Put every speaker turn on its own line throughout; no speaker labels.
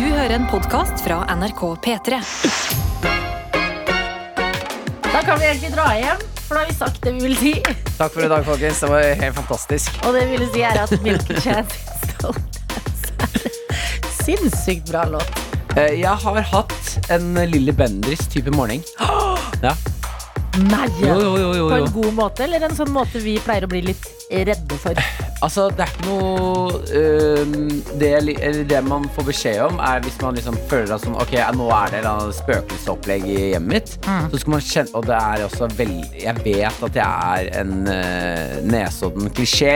Du hører en podkast fra NRK P3.
Da kan vi egentlig dra hjem, for da har vi sagt det vi vil si.
Takk for i dag, folkens. Det var helt fantastisk.
Og det vi vil si, er at Milk Chance er sinnssykt bra låt.
Eh, Jeg har hatt en Lilly Bendriss-type morgen. Ja.
Nei!
Jo, jo, jo,
På en god måte, eller en sånn måte vi pleier å bli litt redde for?
Altså, det er ikke noe uh, det, eller det man får beskjed om, er hvis man liksom føler at sånn Ok, nå er det et spøkelsesopplegg i hjemmet mitt.
Mm.
Så skal man kjenne Og det er også veldig Jeg vet at jeg er en uh, nesodden klisjé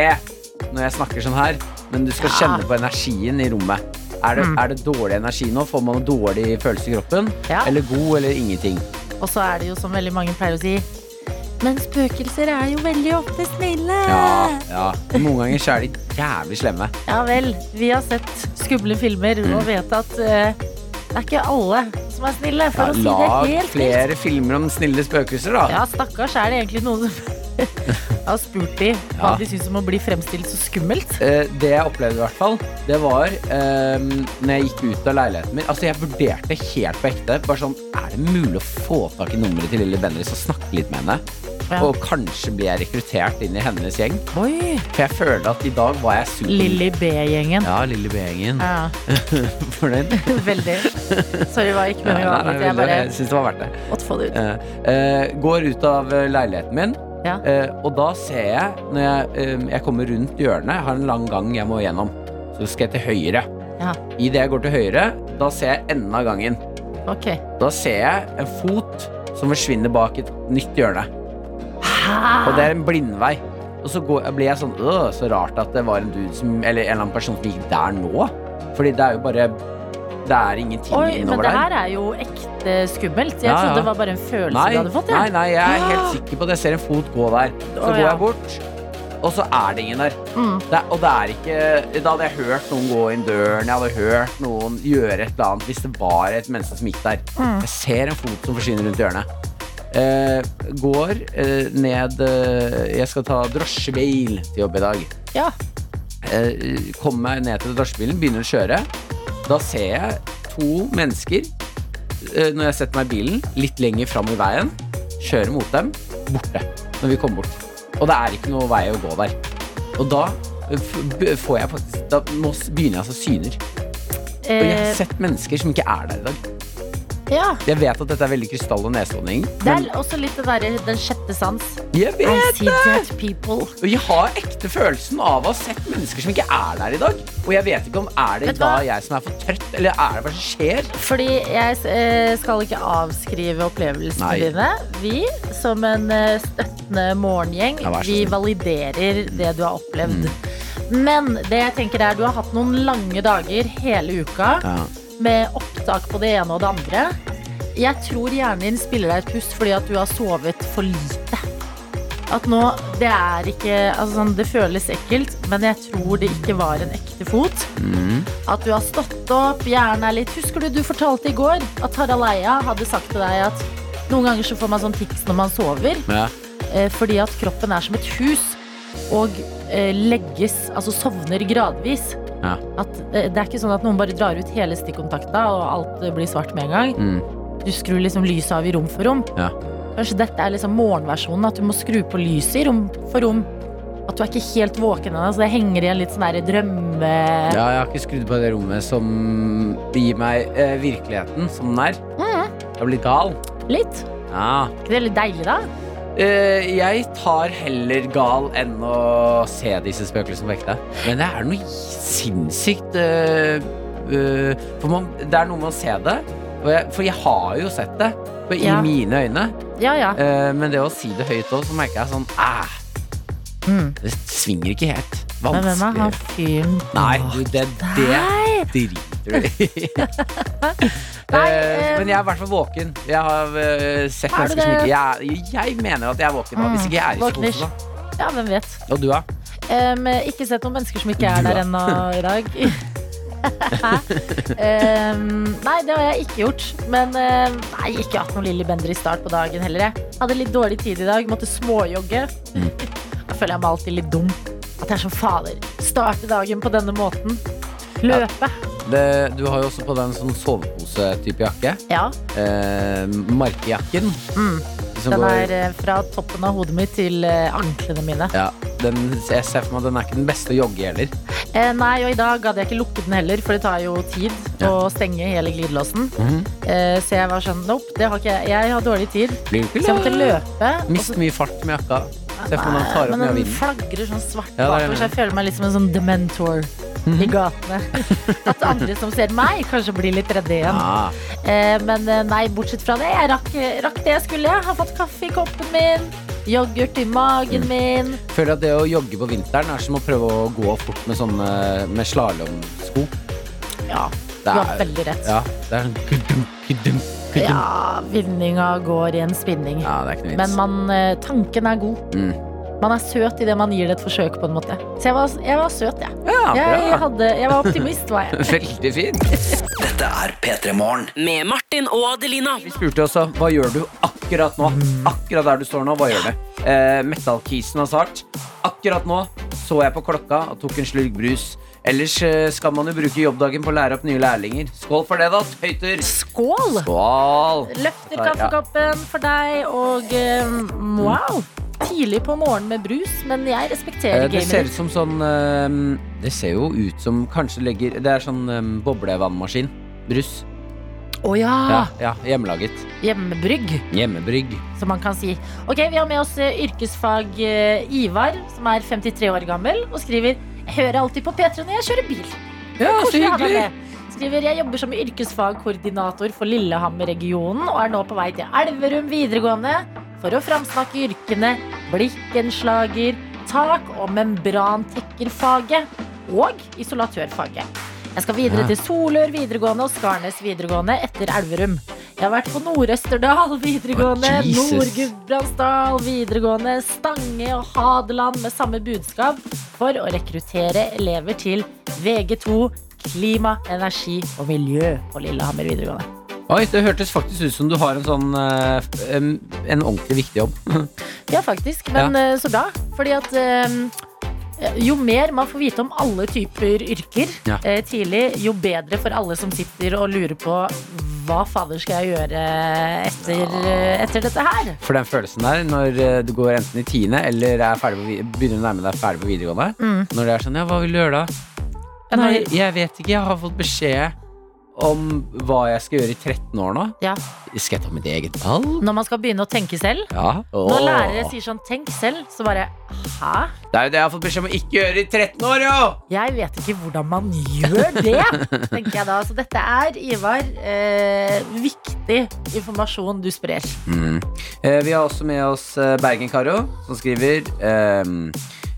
når jeg snakker sånn her, men du skal
Ja.
kjenne på energien i rommet. Er det,
Mm.
er det dårlig energi nå? Får man en dårlig følelse i kroppen?
Ja.
Eller god, eller ingenting?
Og så er det jo som veldig mange pleier å si Men spøkelser er jo veldig ofte snille.
Ja, ja. Noen ganger så er de jævlig slemme.
Ja vel, vi har sett skumle filmer
Mm.
og vet at uh, det er ikke alle som er snille, for
Ja,
å si det helt Lag
flere filmer om snille spøkelser, da.
Ja, stakkars er det egentlig noen som har spurt de hva
Ja.
de syns om å bli fremstilt så skummelt.
Eh, det jeg opplevde, i hvert fall, det var eh, når jeg gikk ut av leiligheten min. Altså, jeg vurderte helt på ekte. Bare sånn, Er det mulig å få tak i nummeret til Lille Bendriss og snakke litt med henne?
Ja.
Og kanskje blir jeg rekruttert inn i hennes gjeng?
Oi!
For jeg føler at i dag var jeg super
Lilly B-gjengen.
Ja, Lille B-gjengen.
Ja,
Fornøyd?
veldig. Sorry, var ikke
med
meg? Jeg
jeg syns det var verdt det.
måtte få det ut.
Uh, uh, går ut av leiligheten min,
Ja.
eh, og da ser jeg, når jeg, eh, jeg kommer rundt hjørnet, jeg har en lang gang jeg må gjennom, så skal jeg til høyre.
Ja.
Idet jeg går til høyre, da ser jeg enden av gangen.
Okay.
Da ser jeg en fot som forsvinner bak et nytt hjørne. Og det er en blindvei. Og så går, blir jeg sånn øh, Så rart at det var en dude som Eller en eller annen person som gikk der nå. Fordi det er jo bare Det er ingenting
Oi, men det her er jo ekte skummelt. Jeg
Ja,
trodde
ja.
det var bare en følelse
Nei,
du hadde fått.
nei,
jeg.
nei, jeg er
Ah.
helt sikker på det. Jeg ser en fot gå der. Så
oh,
går
ja.
jeg bort, og så er det ingen der.
Mm.
Det, og det er ikke Da hadde jeg hørt noen gå inn døren, jeg hadde hørt noen gjøre et eller annet hvis det var et menneske som gikk der.
Mm.
Jeg ser en fot som forsvinner rundt hjørnet. Uh, går uh, ned uh, Jeg skal ta drosjebil til jobb i dag.
Ja.
Kommer meg ned til drosjebilen, begynner å kjøre. Da ser jeg to mennesker eh, når jeg setter meg i bilen, litt lenger fram i veien. Kjører mot dem. Borte. Når vi kommer bort. Og det er ikke noe vei å gå der. Og da eh, får jeg faktisk Da begynner jeg altså syner. Og jeg har
Eh,
sett mennesker som ikke er der i dag.
Ja.
Jeg vet at dette er veldig krystall- og nesodning,
Det er også litt det derre den sjette sans.
jeg
I
vet
see dead people.
Og jeg har ekte følelsen av å ha sett mennesker som ikke er der i dag. Og jeg vet ikke om er det
Vet du
da
hva?
jeg som er for trøtt, eller er det hva som skjer?
Fordi jeg eh, skal ikke avskrive opplevelsene
Nei.
dine. Vi, som en eh, støttende morgengjeng,
Ja, vær så
vi
snill.
validerer det du har opplevd. Men det jeg tenker er, du har hatt noen lange dager hele uka
Ja.
Med opptak på det ene og det andre. Jeg tror hjernen din spiller deg et pust fordi at du har sovet for lite. At nå, det er ikke altså sånn, Det føles ekkelt, men jeg tror det ikke var en ekte fot.
Mm.
At du har stått opp, hjernen er litt Husker du du fortalte i går at Harald Eia hadde sagt til deg at noen ganger så får man sånn tics når man sover,
Ja.
eh, fordi at kroppen er som et hus og eh, legges, altså sovner gradvis.
Ja.
At eh, Det er ikke sånn at noen bare drar ut hele stikkontakta og alt eh, blir svart med en gang.
Mm.
Du skrur liksom lyset av i rom for rom.
Ja.
Kanskje dette er liksom morgenversjonen, at du må skru på lyset i rom for rom. At du er ikke helt våken ennå, så det henger igjen litt sånn der drømme...
ja, jeg har ikke skrudd på det rommet som gir meg eh, virkeligheten som den er.
Mm.
Jeg blir gal.
Litt.
Ja.
ikke det litt deilig, da?
Eh, jeg tar heller gal enn å se disse spøkelsene på ekte. Men det er noe sinnssykt eh, eh, For man, det er noe med å se det. Jeg, for jeg har jo sett det på- i mine øyne.
Ja, ja.
Men det å si det høyt òg, så merker jeg sånn Æh,
Mm.
det svinger ikke helt.
Men hvem er han fyren
Nei, du, det, det
Nei. Nei,
Eh,
eh,
Men jeg er i hvert fall våken. Jeg har eh, sett
Er du
mennesker som
det?
ikke jeg, jeg mener at jeg er våken nå, hvis ikke jeg er i
Våkner.
psykose. da.
Ja, hvem vet.
Og du, da?
Em, ikke sett noen mennesker som ikke er der ennå i dag. Em, nei, det har jeg ikke gjort. Men em, nei, ikke hatt noen Lilly Bender i start på dagen heller. Jeg hadde litt dårlig tid i dag, måtte småjogge.
Mm.
Da føler jeg meg alltid litt dum. At jeg er som fader. Starte dagen på denne måten. Løpe.
Det, du har jo også på deg en sånn sovepose-type jakke.
Ja,
Eh, markejakken.
Mm. den
går-
er eh, fra toppen av hodet mitt til eh, anklene mine.
ja, den, Jeg ser for meg at den er ikke den beste å jogge heller.
Eh, nei, og i dag hadde jeg ikke lukket den heller, for det tar jo tid
Ja.
å stenge hele glidelåsen.
Mhm.
Eh, så jeg var sånn, nope, det har ikke jeg. Jeg har dårlig tid. Så jeg måtte løpe. og
Mister mye fart med jakka. Se for meg tar opp
men
mye av
den
vinden.
flagrer sånn svart
Ja, det er
bakover, så jeg føler meg litt som en sånn dementor
Mhm.
i gatene. At andre som ser meg, kanskje blir litt redde igjen.
Ah,
Eh, men eh, nei, bortsett fra det, jeg rakk, rakk det jeg skulle. Jeg har fått kaffe i koppen min, yoghurt i magen
Mm.
min.
føler at det å jogge på vinteren er som å prøve å gå fort med sånne med slalåmsko.
Ja,
Det
du har
er-
veldig rett.
Ja, det er sånn kudum.
Ja, vinninga går i en spinning.
Ja, det er ikke noe
Men man, eh, tanken er god.
Mm.
Man er søt idet man gir det et forsøk, på en måte. Så jeg var, jeg var søt, jeg.
Ja,
Jeg, hadde, jeg var optimist, var jeg.
Veldig fint.
Dette er P3 Morgen.
Med Martin og Adelina.
Vi spurte også hva gjør du akkurat nå. Akkurat der du står nå, hva gjør du? Eh, Metallkisen har svart. Akkurat nå så jeg på klokka og tok en slurk brus. Ellers eh, skal man jo bruke jobbdagen på å lære opp nye lærlinger. Skål for det, da, tøyter.
Skål!
Skål.
Løfter kaffekoppen for deg, og um, wow! Tidlig på morgenen med brus, men jeg respekterer gamet.
Det ser ut som sånn um, Det ser jo ut som kanskje legger Det er sånn um, boblevannmaskin. Brus.
Å ja!
Ja, ja, hjemmelaget.
Hjemmebrygg,
Hjemmebrygg.
som man kan si. Ok, Vi har med oss eh, yrkesfag eh, Ivar, som er 53 år gammel, og skriver Jeg hører alltid på P3 når jeg kjører bil.
Ja, så hyggelig.
Skriver jeg jobber som yrkesfagkoordinator for Lillehammer-regionen og er nå på vei til Elverum videregående for å framsnakke yrkene blikkenslager, tak- og membrantekkerfaget og isolatørfaget. Jeg skal videre til Solør videregående og Skarnes videregående etter Elverum. Jeg har vært på Nord-Østerdal videregående,
oh,
Nord-Gudbrandsdal videregående, Stange og Hadeland med samme budskap for å rekruttere elever til VG2 klima, energi og miljø på Lillehammer videregående.
Oi, det hørtes faktisk ut som du har en sånn eh, En ordentlig viktig jobb.
Ja, faktisk. Men ja. så bra. Fordi at eh, jo mer man får vite om alle typer yrker
Ja.
eh, tidlig, jo bedre for alle som sitter og lurer på hva fader skal jeg gjøre etter, etter dette her?
For den følelsen der, når eh, du går enten i tiende eller er på, begynner å nærme deg ferdig på videregående
Mm.
Når det er sånn, ja, hva vil du gjøre da? Nei, jeg vet ikke, jeg har fått beskjed om hva jeg skal gjøre i 13 år nå.
Ja.
Skal jeg ta mitt eget valg?
Når man skal begynne å tenke selv.
Ja.
Når lærere sier sånn 'tenk selv', så bare hæ?
Det er jo det jeg har fått beskjed om å ikke gjøre i 13 år, jo!
Jeg vet ikke hvordan man gjør det, tenker jeg da. Så dette er, Ivar, eh, viktig informasjon du sprer.
Mm. Eh, vi har også med oss eh, Bergen-Karo, som skriver eh,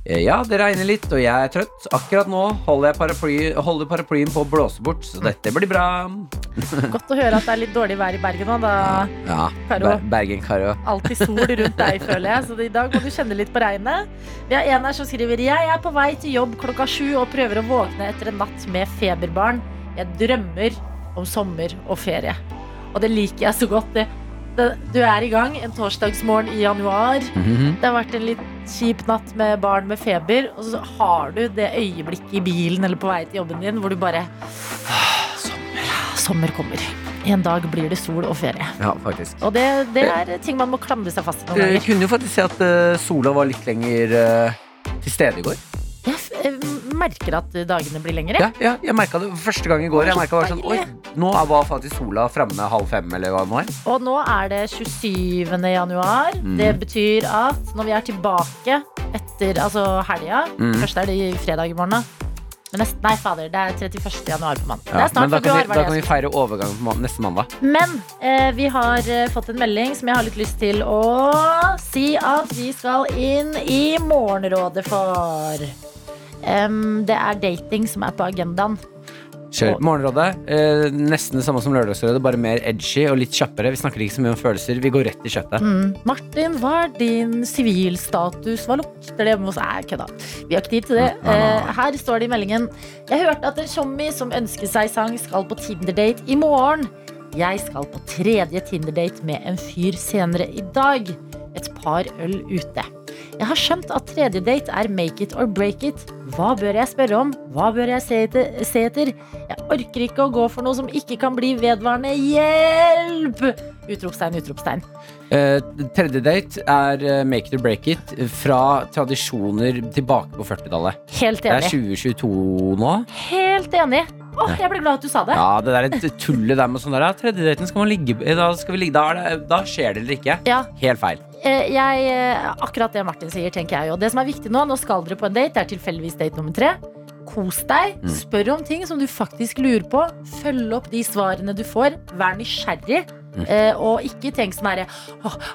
Ja, det regner litt, og jeg er trøtt. Akkurat nå holder jeg paraply, holder paraplyen på å blåse bort, så dette blir bra.
Godt å høre at det er litt dårlig vær i Bergen nå, da.
Ja,
Karo.
Ber Bergen-Karo.
Alltid sol rundt deg, føler jeg. Så i dag må du kjenne litt på regnet. Vi har en her som skriver Jeg er på vei til jobb klokka sju og prøver å våkne etter en natt med feberbarn. Jeg drømmer om sommer og ferie. Og det liker jeg så godt. Det, det, du er i gang en torsdagsmorgen i januar.
Mhm.
Det har vært en litt kjip natt med barn med feber, og så har du det øyeblikket i bilen eller på vei til jobben din hvor du bare Sommer kommer. En dag blir det sol og ferie.
Ja, faktisk.
Og det, det er ting man må klamre seg fast noen
Jeg kunne jo faktisk se at eh, sola var litt lenger eh, til stede i går.
Jeg eh, merker at dagene blir lengre.
Ja, ja jeg merka det første gang i går. Jeg merket bare sånn, Oi, nå var faktisk sola framme halv fem, eller hva det er.
Og nå er det 27. januar.
Mm.
Det betyr at når vi er tilbake etter altså helga
Mm.
Først er det i fredag i morgen, da. Men nest, nei, fader, det er 31. januar på mandag.
Ja,
det er snart
men da kan, vi, da kan vi feire overgangen på man neste mandag.
Men eh, vi har eh, fått en melding som jeg har litt lyst til å si at vi skal inn i Morgenrådet for. Um, det er dating som er på agendaen.
Kjør. Morgenrådet. Eh, nesten det samme som Lørdagsrådet, bare mer edgy og litt kjappere. Vi snakker ikke så mye om følelser. Vi går rett i kjøttet.
Mm. Martin, hva er din sivilstatus? Hva lukter det hos Nei, kødda. Vi har ikke tid til det. Eh, her står det i meldingen Jeg hørte at en tjommi som ønsker seg sang, skal på Tinder-date i morgen. Jeg skal på tredje Tinder-date med en fyr senere i dag. Et par øl ute. Jeg har skjønt at tredje date er make it or break it. Hva bør jeg spørre om? Hva bør jeg se etter? Se etter? Jeg orker ikke å gå for noe som ikke kan bli vedvarende. Hjelp! Utropstegn, utropstegn.
Eh, tredje date er eh, make it or break it fra tradisjoner tilbake på 40-tallet.
Helt enig.
Det er 2022 nå.
Helt enig. Åh, jeg ble glad at du sa det.
Ja, det der er tullet der med sånn der ja, Tredje daten skal man ligge Da, skal vi ligge, da, det, da skjer det eller ikke.
Ja,
Helt feil.
Eh, jeg, eh, akkurat det Martin sier, tenker jeg jo. Det som er viktig nå, nå skal dere på en date, det er tilfeldigvis date nummer tre. Kos deg.
Mm.
Spør om ting som du faktisk lurer på. Følg opp de svarene du får. Vær nysgjerrig.
Mm.
Eh, og ikke tenk sånn herre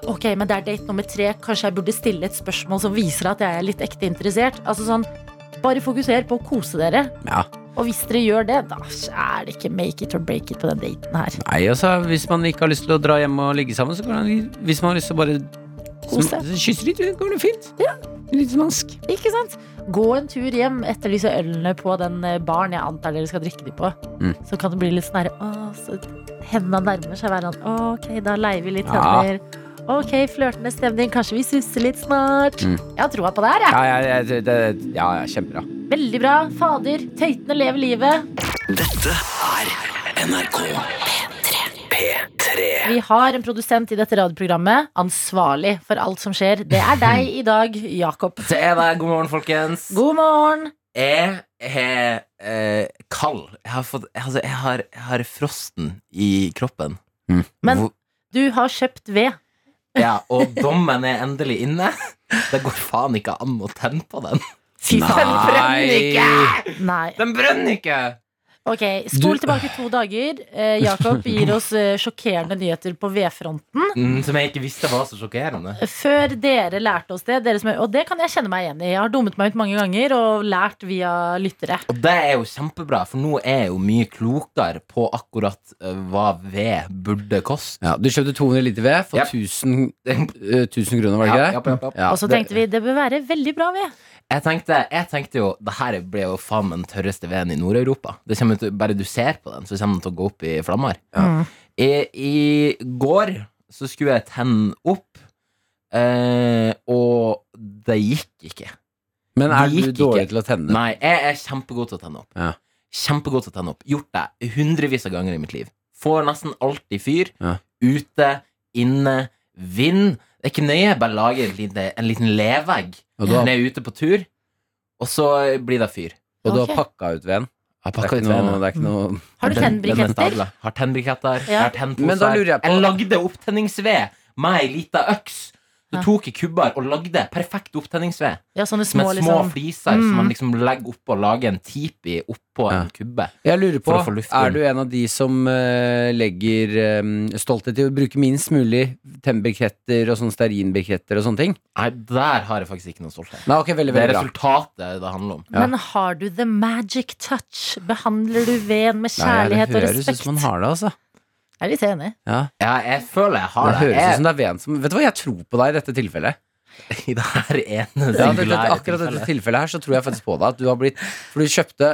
Ok, men det er date nummer tre. Kanskje jeg burde stille et spørsmål som viser at jeg er litt ekte interessert. Altså sånn Bare fokuser på å kose dere.
Ja.
Og hvis dere gjør det, da er det ikke make it or break it på den daten her.
Nei, altså, Hvis man ikke har lyst til å dra hjem og ligge sammen, så kan man, hvis man har lyst til å bare
Kose.
sm- kysse litt, går det fint. Ja. Litt smask.
Ikke sant? Gå en tur hjem, etterlyse ølene på den eh, baren jeg antar dere skal drikke de på.
Mm.
Så kan det bli litt sånn her Åh, så hendene nærmer seg hverandre. Ok, da leier vi litt
Ja.
hender. Ok, flørtende stemning. Kanskje vi susser litt snart.
Mm.
Jeg har troa på det her, jeg.
Ja, ja, ja, det, det- ja, ja, kjempebra.
Veldig bra. Fader, tøytene lever livet.
Dette er NRK P3. P3.
Vi har en produsent i dette radioprogrammet ansvarlig for alt som skjer. Det er deg i dag, Jakob.
Det er det. God morgen, folkens.
God morgen.
Jeg er eh, kald. Jeg har, fått, altså, jeg, har, jeg har frosten i kroppen.
Men-
Hvor-
Du har kjøpt ved.
ja, og dommen er endelig inne. Det går faen ikke an å tenne på den.
Fy faen.
Den brenner ikke!
Nei.
Den brenner ikke!
Ok, Spol tilbake to dager. Eh, Jakob gir oss eh, sjokkerende nyheter på vedfronten.
Mm, som jeg ikke visste var så sjokkerende.
Før dere lærte oss det, dere som og det kan jeg kjenne meg igjen i. Jeg har dummet meg ut mange ganger og lært via lyttere.
Og det er jo kjempebra, for nå er jeg jo mye klokere på akkurat eh, hva ved burde koste.
Ja, du kjøpte 200 liter ved for
Ja.
1000, eh, 1000 kroner, var det ikke det?
Ja, ja, ja, ja.
Ja,
Og så
det-
tenkte vi det bør være veldig bra ved.
Jeg tenkte, jeg tenkte jo Det her ble jo faen meg den tørreste veden i Nord-Europa. Det kommer til, Bare du ser på den, så kommer den til å gå opp i flammer.
Mm.
I, I går så skulle jeg tenne opp, eh, og det gikk ikke.
Men er
Det
du
gikk
dårlig
ikke.
til å tenne?
Nei, jeg er kjempegod til å tenne opp.
Ja.
Kjempegod til å tenne opp. Gjort det hundrevis av ganger i mitt liv. Får nesten alltid fyr.
Ja.
Ute, inne, vind. Det er ikke nøye, jeg bare lager en liten, en liten levegg
Og
når jeg er ute på tur, og så blir det fyr.
og du har
Ok.
pakka ut veden?
Jeg
Det er ikke noe, det er ikke noe
Har du
Den- den er
tennbriketter?
stabla. Har tennbriketter. Jeg
Ja.
har tennposer.
Men da lurer jeg på-
lagde opptenningsved med ei lita øks. Du tok i kubber og lagde perfekt opptenningsved.
Ja, sånne
Med
små,
små
liksom.
fliser
Mm.
som man liksom legger oppå og lager en tipi oppå
Ja.
en kubbe.
Jeg lurer på, er du en av de som uh, legger um, stolthet i å bruke minst mulig tennbriketter og sånne stearinbriketter og sånne ting?
Nei, der har jeg faktisk ikke noe stolthet.
Nei, okay, veldig,
Det er
veldig bra.
resultatet det handler om.
Ja.
Men har du the magic touch? Behandler du veden med kjærlighet
Nei,
kjærlighet
det
og
høres ut som man har det, altså.
Jeg er litt enig.
Ja.
Ja, jeg føler jeg har
Det
det.
høres ut
Jeg,
som det er Ven som Vet du hva, jeg tror på deg i dette tilfellet.
I det her ene
Ja, det, det,
singulære
akkurat dette
tilfellet.
her så tror jeg faktisk på deg. At du har blitt For du kjøpte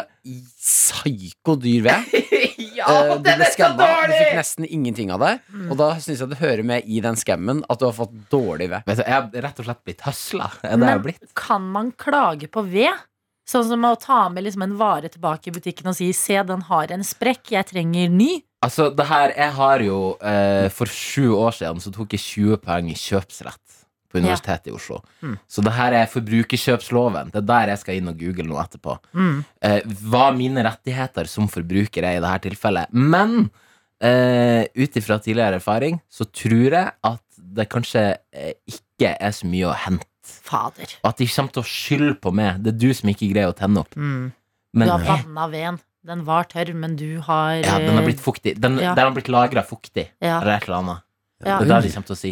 psyko dyr ved.
ja,
Eh, du
den
ble
er så
skamma. Du fikk nesten ingenting av det.
Mm.
Og da syns jeg det hører med i den skammen at du har fått dårlig ved.
Vet du, jeg har rett og slett blitt høsla. Er det jeg har
Men
blitt?
kan man klage på ved? Sånn som å ta med liksom en vare tilbake i butikken og si 'se, den har en sprekk, jeg trenger ny'.
Altså, det her, jeg har jo eh, For sju år siden så tok jeg 20 poeng i kjøpsrett på Universitetet i Oslo.
Mm.
Så det her er forbrukerkjøpsloven. Det er der jeg skal inn og google nå etterpå.
Mm.
Eh, hva mine rettigheter som forbruker er i dette tilfellet. Men eh, ut ifra tidligere erfaring så tror jeg at det kanskje eh, ikke er så mye å hente.
Fader.
Og at de kommer til å skylde på meg. Det er du som ikke greier å tenne opp.
Mm.
Men
du har vanna veden. Den var tørr, men du har
ja, den har blitt fuktig. Den,
Ja.
Der har blitt lagra fuktig.
ja.
Eller et eller annet.
Ja.
Det er det de kommer til å si.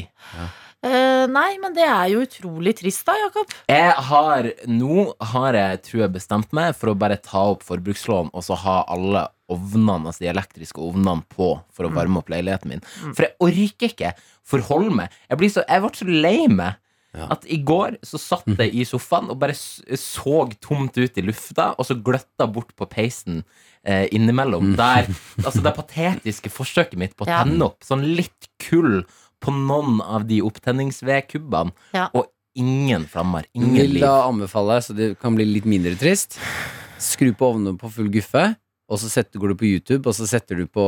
Eh, Nei, men det er jo utrolig trist da, Jakob.
Jeg har Nå har jeg, tror jeg, bestemt meg for å bare ta opp forbrukslån og så ha alle ovnene, altså de elektriske ovnene på for å varme opp leiligheten min.
Mm.
For jeg orker ikke forholde meg. Jeg, blir så, jeg ble så lei meg.
Ja.
At i går så satt jeg i sofaen og bare så tomt ut i lufta, og så gløtta bort på peisen eh, innimellom. Der, altså det patetiske forsøket mitt på å
Ja.
tenne opp sånn litt kull på noen av de opptenningsvedkubbene.
Ja.
Og ingen flammer. Ingen
Vil
liv.
da anbefale, så det kan bli litt mindre trist, skru på ovnen på full guffe, og så setter, går du på YouTube, og så setter du på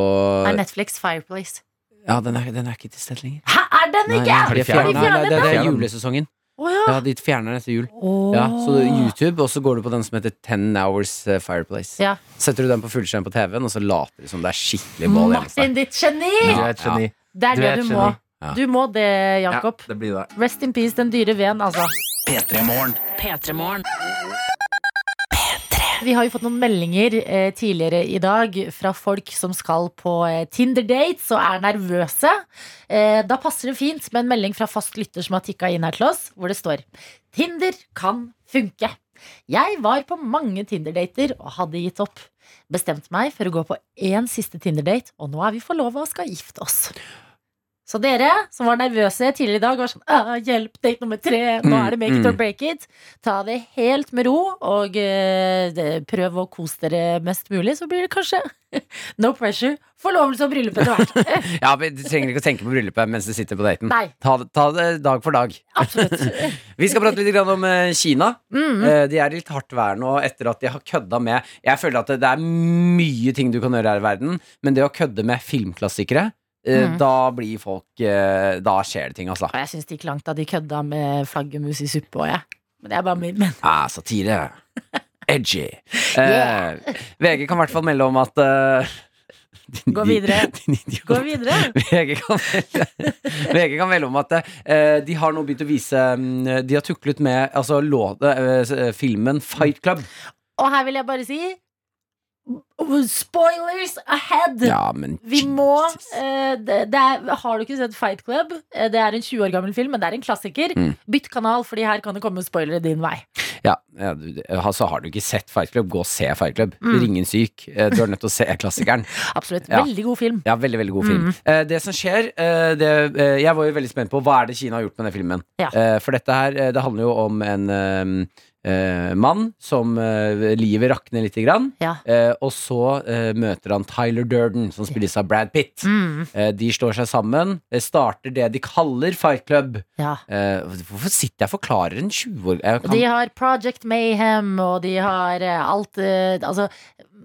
Nei, Netflix Fireplace?
Ja, den er, den er ikke til stede lenger.
Hæ, er den ikke?
nei,
de
de fjerner- nei, nei, det, det er julesesongen.
Oh, ja.
Ja, De fjerner den etter jul.
Oh.
Ja, så YouTube, og så går du på den som heter Ten Hours eh, Fireplace.
Ja.
Setter du den på fullskjerm på TV-en, og så later du som det er skikkelig bål.
Martin, ditt geni!
Du er et geni.
Det er
Du
det
er
du må.
Ja.
Du må det, Jakob.
Det blir det.
Rest in peace, den dyre veden, altså.
P3morgen.
P3morgen.
Vi har jo fått noen meldinger eh, tidligere i dag fra folk som skal på eh, Tinder-dates og er nervøse. Eh, da passer det fint med en melding fra fast lytter som har tikka inn her til oss, hvor det står Tinder kan funke. Jeg var på mange Tinder-dater og hadde gitt opp. Bestemte meg for å gå på én siste Tinder-date, og nå er vi forlova og skal gifte oss. Så dere som var nervøse tidligere i dag, var sånn «Ah, Hjelp, date nummer tre. Nå er det make it or break it. Ta det helt med ro, og uh, prøv å kose dere mest mulig, så blir det kanskje no pressure. Forlovelse og bryllup etter hvert.
Ja, men Du trenger ikke å tenke på bryllupet mens du sitter på daten.
Nei,
Ta, ta det dag for dag.
absolutt.
Vi skal prate litt om eh, Kina.
Mm.
-hmm. De er litt hardt vær nå etter at de har kødda med Jeg føler at det, er mye ting du kan gjøre her i verden, men det å kødde med filmklassikere
Mm.
Da blir folk eh, Da skjer det ting, altså.
Jeg syns det gikk langt da de kødda med flaggermus i suppe òg, jeg. Men det er bare min men.
Ah, satire. Edgy. Eh, VG kan i hvert fall melde om at eh,
Gå videre.
Din idiot.
Gå videre.
VG kan melde, VG kan melde om at uh, de har nå begynt å vise mm, De har tuklet med altså, låde, uh, filmen Fight Club.
Og her vil jeg bare si Spoilers ahead!
Ja, men
Vi må eh, det, det er, Har du ikke sett Fight Club? Eh, Det er en 20 år gammel film, men det er en klassiker.
Mm.
Bytt kanal, fordi her kan det komme spoilere din vei.
Ja, ja du, altså Har du ikke sett Fight Club, gå og se Fight Club.
Mm.
Ringen syk. Eh, Du er nødt til å se klassikeren.
Absolutt.
Ja.
Veldig god film.
Ja, Veldig veldig god film.
Mm.
Uh, det som skjer uh, det, eh, Jeg var jo veldig spent på hva er det Kina har gjort med den filmen.
Ja.
Eh, for dette her eh, Det handler jo om en eh, mann som eh, livet rakner lite grann.
Ja.
Eh, og så eh, møter han Tyler Durden, som spilles av Brad Pitt.
Mm,
de slår seg sammen, starter det de kaller Fight Club.
ja.
Hvorfor sitter jeg og forklarer en 20 år kan-
de har Project Mayhem, og de har alt Altså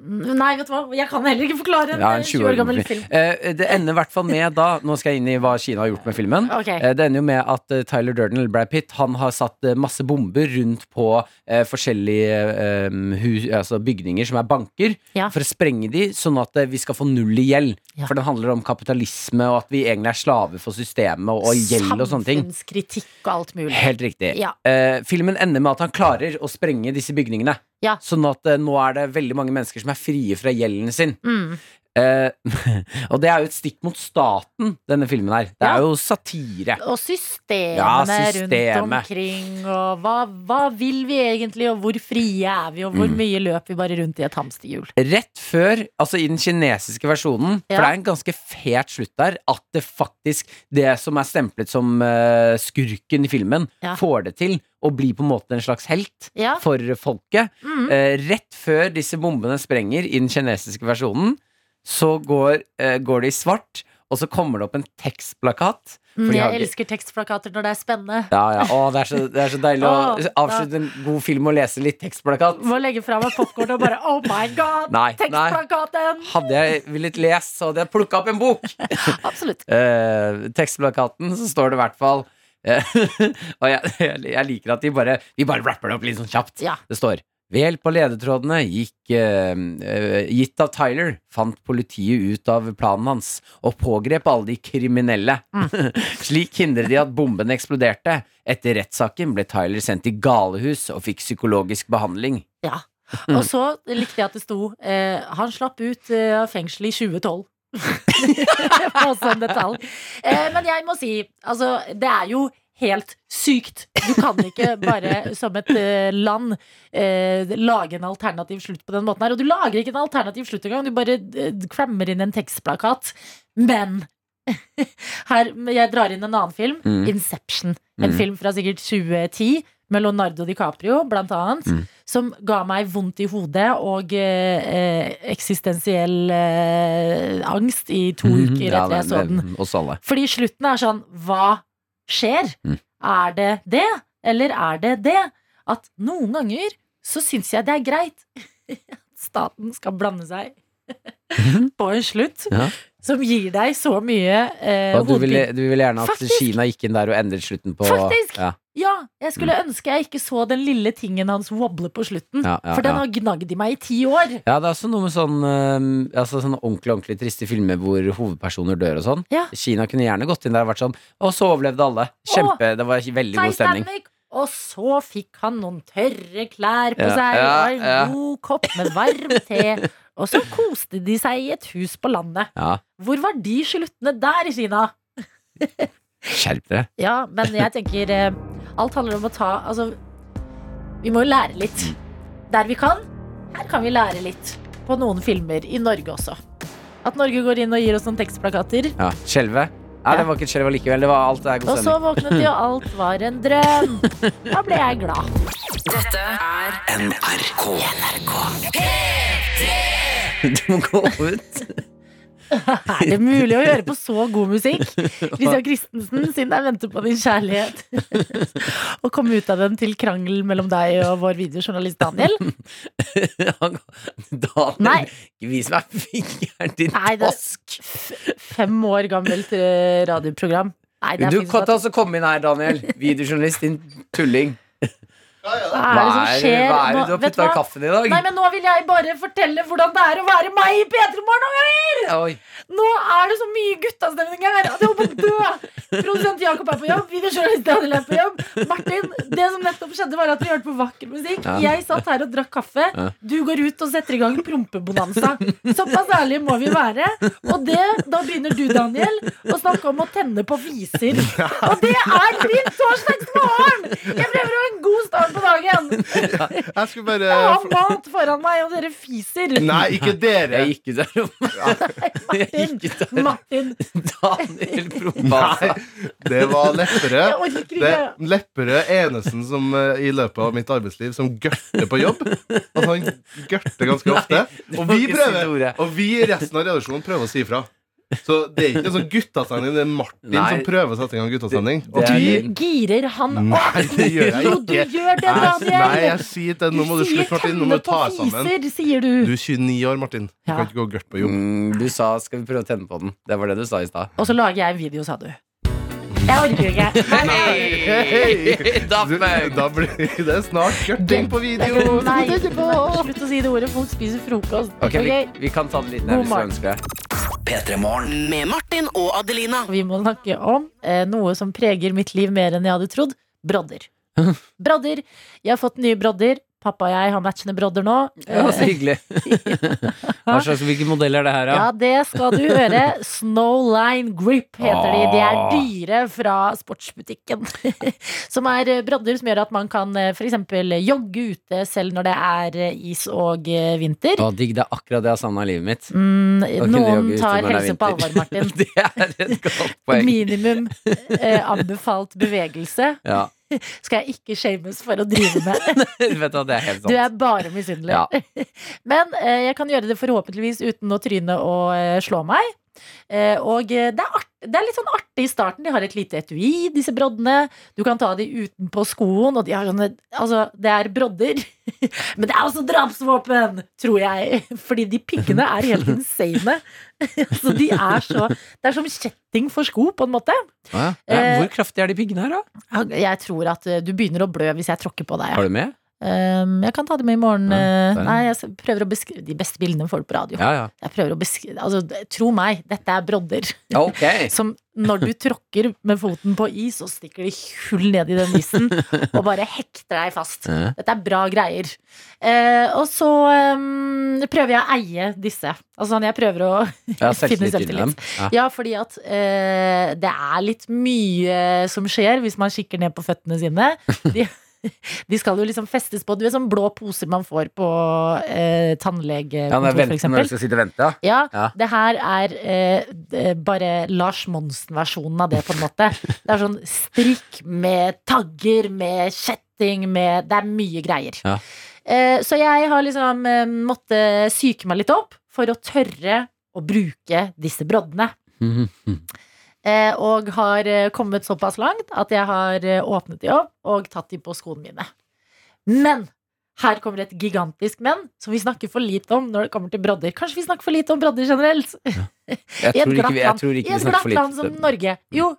Nei, vet du hva, jeg kan heller ikke forklare en
Ja,
eh,
en
20 år gammel film.
Eh, det ender i hvert fall med da Nå skal jeg inn i hva Kina har gjort med filmen.
Okay.
Eh, det ender jo med at eh, Tyler Durden eller Brad Pitt Han har satt eh, masse bomber rundt på eh, forskjellige eh, hus, altså bygninger som er banker,
Ja.
for å sprenge de, sånn at eh, vi skal få null i gjeld.
Ja.
For den handler om kapitalisme, og at vi egentlig er slaver for systemet og, og gjeld og sånne ting.
Samfunnskritikk og alt mulig.
Helt riktig. Eh, filmen ender med at han klarer å sprenge disse bygningene.
Ja.
Sånn at eh, nå er det veldig mange mennesker som er frie fra gjelden sin.
Mm.
Eh, og det er jo et stikk mot staten, denne filmen her. Det er jo satire.
Og systemene
Ja,
rundt omkring, og hva, hva vil vi egentlig, og hvor frie er vi, og hvor
Mm.
mye løper vi bare rundt i et hamsterhjul?
Rett før, altså i den kinesiske versjonen,
Ja.
for det er en ganske fet slutt der, at det faktisk, det som er stemplet som eh, skurken i filmen,
Ja.
får det til å bli på en måte en slags helt
Ja.
for folket.
Mm.
Eh, rett før disse bombene sprenger i den kinesiske versjonen, så går, eh, går det i svart, og så kommer det opp en tekstplakat.
Mm, jeg elsker tekstplakater når det er spennende.
Ja, ja. Å, det, er så, det er så deilig å avslutte en god film og lese litt tekstplakat.
Må legge fra meg popkorn og bare Oh my god!
Nei,
Tekstplakaten!
Hadde jeg villet lese, så hadde jeg plukka opp en bok.
Absolutt.
Eh, tekstplakaten, så står det i hvert fall eh, Og jeg, jeg, liker at de bare Vi bare rapper det opp litt sånn kjapt.
Ja.
Det står ved hjelp av ledetrådene gikk, eh, eh, gitt av Tyler, fant politiet ut av planen hans og pågrep alle de kriminelle. Slik hindret de at bomben eksploderte. Etter rettssaken ble Tyler sendt i galehus og fikk psykologisk behandling.
Ja. Og så likte jeg at det sto eh, Han slapp ut eh, av fengsel i 2012. det var også en detalj. Eh, men jeg må si, altså, det er jo helt sykt. Du kan ikke bare som et eh, land eh, lage en alternativ slutt på den måten her. Og du lager ikke en alternativ slutt engang, du bare eh, crammer inn en tekstplakat. Men her, jeg drar inn en annen film,
Mm.
Inception. En
Mm.
film fra sikkert 2010 med Leonardo DiCaprio, blant annet.
Mm.
Som ga meg vondt i hodet og eh, eh, eksistensiell eh, angst i to uker
etter Ja,
jeg så den. Fordi slutten er sånn Hva skjer?
Mm.
Er det det? Eller er det det at noen ganger så syns jeg det er greit at staten skal blande seg på en slutt
Ja.
som gir deg så mye eh, hodepine.
du ville, vil gjerne at
Faktisk.
Kina gikk inn der og endret slutten på
Faktisk.
Ja,
Ja, jeg skulle ønske jeg ikke så den lille tingen hans wobble på slutten.
Ja, ja,
for den har gnagd i meg i ti år.
ja, det er også noe med sånn øhm, altså sånne ordentlig ordentlig triste filmer hvor hovedpersoner dør og sånn.
Ja.
Kina kunne gjerne gått inn der og vært sånn Og så overlevde alle. Kjempe, Det var veldig god stemning.
Titanic. Og så fikk han noen tørre klær på seg og en god kopp med varm te. Og så koste de seg i et hus på landet.
Ja,
Hvor var de sluttene der i Kina?
Skjerp dere.
Ja, men jeg tenker eh, Alt handler om å ta Altså, vi må jo lære litt. Der vi kan. Her kan vi lære litt. På noen filmer. I Norge også. At Norge går inn og gir oss noen tekstplakater.
Ja, Skjelve. Nei, det var ikke et skjelv allikevel. Det var alt det er god
Og så
stemning.
våknet de, og alt var en drøm. Da ble jeg glad.
Dette er
NRK.
Du må gå ut.
Er det mulig å høre på så god musikk? Christian Christensen, siden jeg venter på din kjærlighet. Og komme ut av den til krangel mellom deg og vår videojournalist Daniel.
Daniel,
Nei.
vis meg fingeren din,
Nei, det-
tosk.
Fem år gammelt eh, radioprogram. Nei, det er
Du kan ta og komme inn her, Daniel. Videojournalist, din tulling.
Hva er det som
er,
skjer
hva er det du har putta i kaffen i dag?
Nei, men nå vil jeg bare fortelle hvordan det er å være meg i P3 Morgen noen ganger! Nå er det så mye guttastemning her at jeg holder på å dø! Produsent Jakob er på jobb, videojournalist Daniel er på jobb. Martin, det som nettopp skjedde, var at vi hørte på vakker musikk.
Ja.
Jeg satt her og drakk kaffe.
Ja.
Du går ut og setter i gang prompebonanza. Såpass ærlige må vi være. Og det, da begynner du, Daniel, å snakke om å tenne på viser. Og det er din torsdagsmorgen! Jeg prøver å ha en god start på dagen.
Jeg skulle bare
Jeg har mat foran meg, og dere fiser.
Nei, ikke dere.
Jeg gikk ut av rommet.
Martin, Martin,
Daniel Prombasa.
Det var Lepperød.
jeg orker
Det er Lepperød enesen som eh, i løpet av mitt arbeidsliv som gørter på jobb. Altså, han gørter ganske ofte. Og vi prøver. Og vi i resten av redaksjonen prøver å si ifra. Så det er ikke en sånn guttastemning, det er Martin
Nei.
som prøver å sette i gang guttastemning. Og
løgn.
Girer han opp?
Nei, det gjør jeg
Jo, du gjør det, Daniel.
Nei, jeg sier det. Nå må du slutte, Martin. Nå må du ta deg sammen.
sier du.
Du er 29 år, Martin. Du
Ja.
kan ikke gå gørt på jobb.
Mm, du sa 'skal vi prøve å tenne på den'? Det var det du sa i stad.
Og så lager jeg en video, sa du. Jeg orker ikke. Nei.
Hei!
Da
da blir det snart gørting på video.
Nei, slutt å si det ordet. Folk spiser frokost.
Ok, vi, vi kan ta det litt ned hvis du ønsker det.
P3 Morgen.
med Martin og Adelina.
Vi må snakke om eh, noe som preger mitt liv mer enn jeg hadde trodd. Brodder. Brodder. Jeg har fått nye brodder. Pappa og jeg har matchende brodder nå.
Ja, så hyggelig. Hva slags, hvilken modell er det her, da?
Ja, det skal du høre. Snowline Grip heter de. De er dyre fra sportsbutikken. Som er eh, brodder som gjør at man kan f.eks. for eksempel jogge ute selv når det er eh, is og eh, vinter.
Å, digg, det er akkurat det jeg har savna i livet mitt.
Mm, noen tar helse på alvor, Martin.
det er et godt poeng.
Minimum eh, anbefalt bevegelse
Ja.
skal jeg ikke shames for å drive med.
Vet du det er helt sant.
Du er bare misunnelig.
Ja.
Men eh, jeg kan gjøre det forhåpentligvis uten å tryne og eh, slå meg. Eh, og eh, det er, art, det er litt sånn artig i starten. De har et lite etui, disse broddene. Du kan ta de utenpå skoen, og de har sånne Altså, det er brodder. Men det er også drapsvåpen, tror jeg. Fordi de piggene er helt insane. Så de er så Det er som kjetting for sko, på en måte.
Ja. Ja,
Eh,
Hvor kraftig er de piggene her, da?
Jeg tror at du begynner å blø hvis jeg tråkker på deg.
Har du med?
Um, jeg kan ta det med i morgen.
Ja,
eh, Nei, jeg prøver å beskrive De beste bildene får du på radio.
Ja, ja.
Jeg prøver å beskrive Altså, tro meg, dette er brodder.
Okay.
Som når du tråkker med foten på is, så stikker de hull ned i den isen og bare hekter deg fast. Dette er bra greier. Uh, og så um, prøver jeg å eie disse. Altså sånn, jeg prøver å finne
selvtillit. Ja,
fordi at uh, det er litt mye som skjer hvis man kikker ned på føttene sine. De, de skal jo liksom festes på Du vet sånn blå poser man får på eh, tannlegekontor, ja,
f.eks. når du skal sitte og vente, ja.
Ja, det her er eh, bare Lars Monsen-versjonen av det, på en måte. Det er sånn strikk med tagger, med kjetting, med Det er mye greier.
Ja.
Eh, så jeg har liksom eh, måttet psyke meg litt opp for å tørre å bruke disse broddene.
Mhm.
eh, og har eh, kommet såpass langt at jeg har eh, åpnet de opp og tatt de på skoene mine. Men her kommer et gigantisk men som vi snakker for lite om når det kommer til brodder. Kanskje vi snakker for lite om brodder generelt?
Jeg
I et
tror ikke vi, jeg tror ikke vi snakker for
land som. Norge. Jo,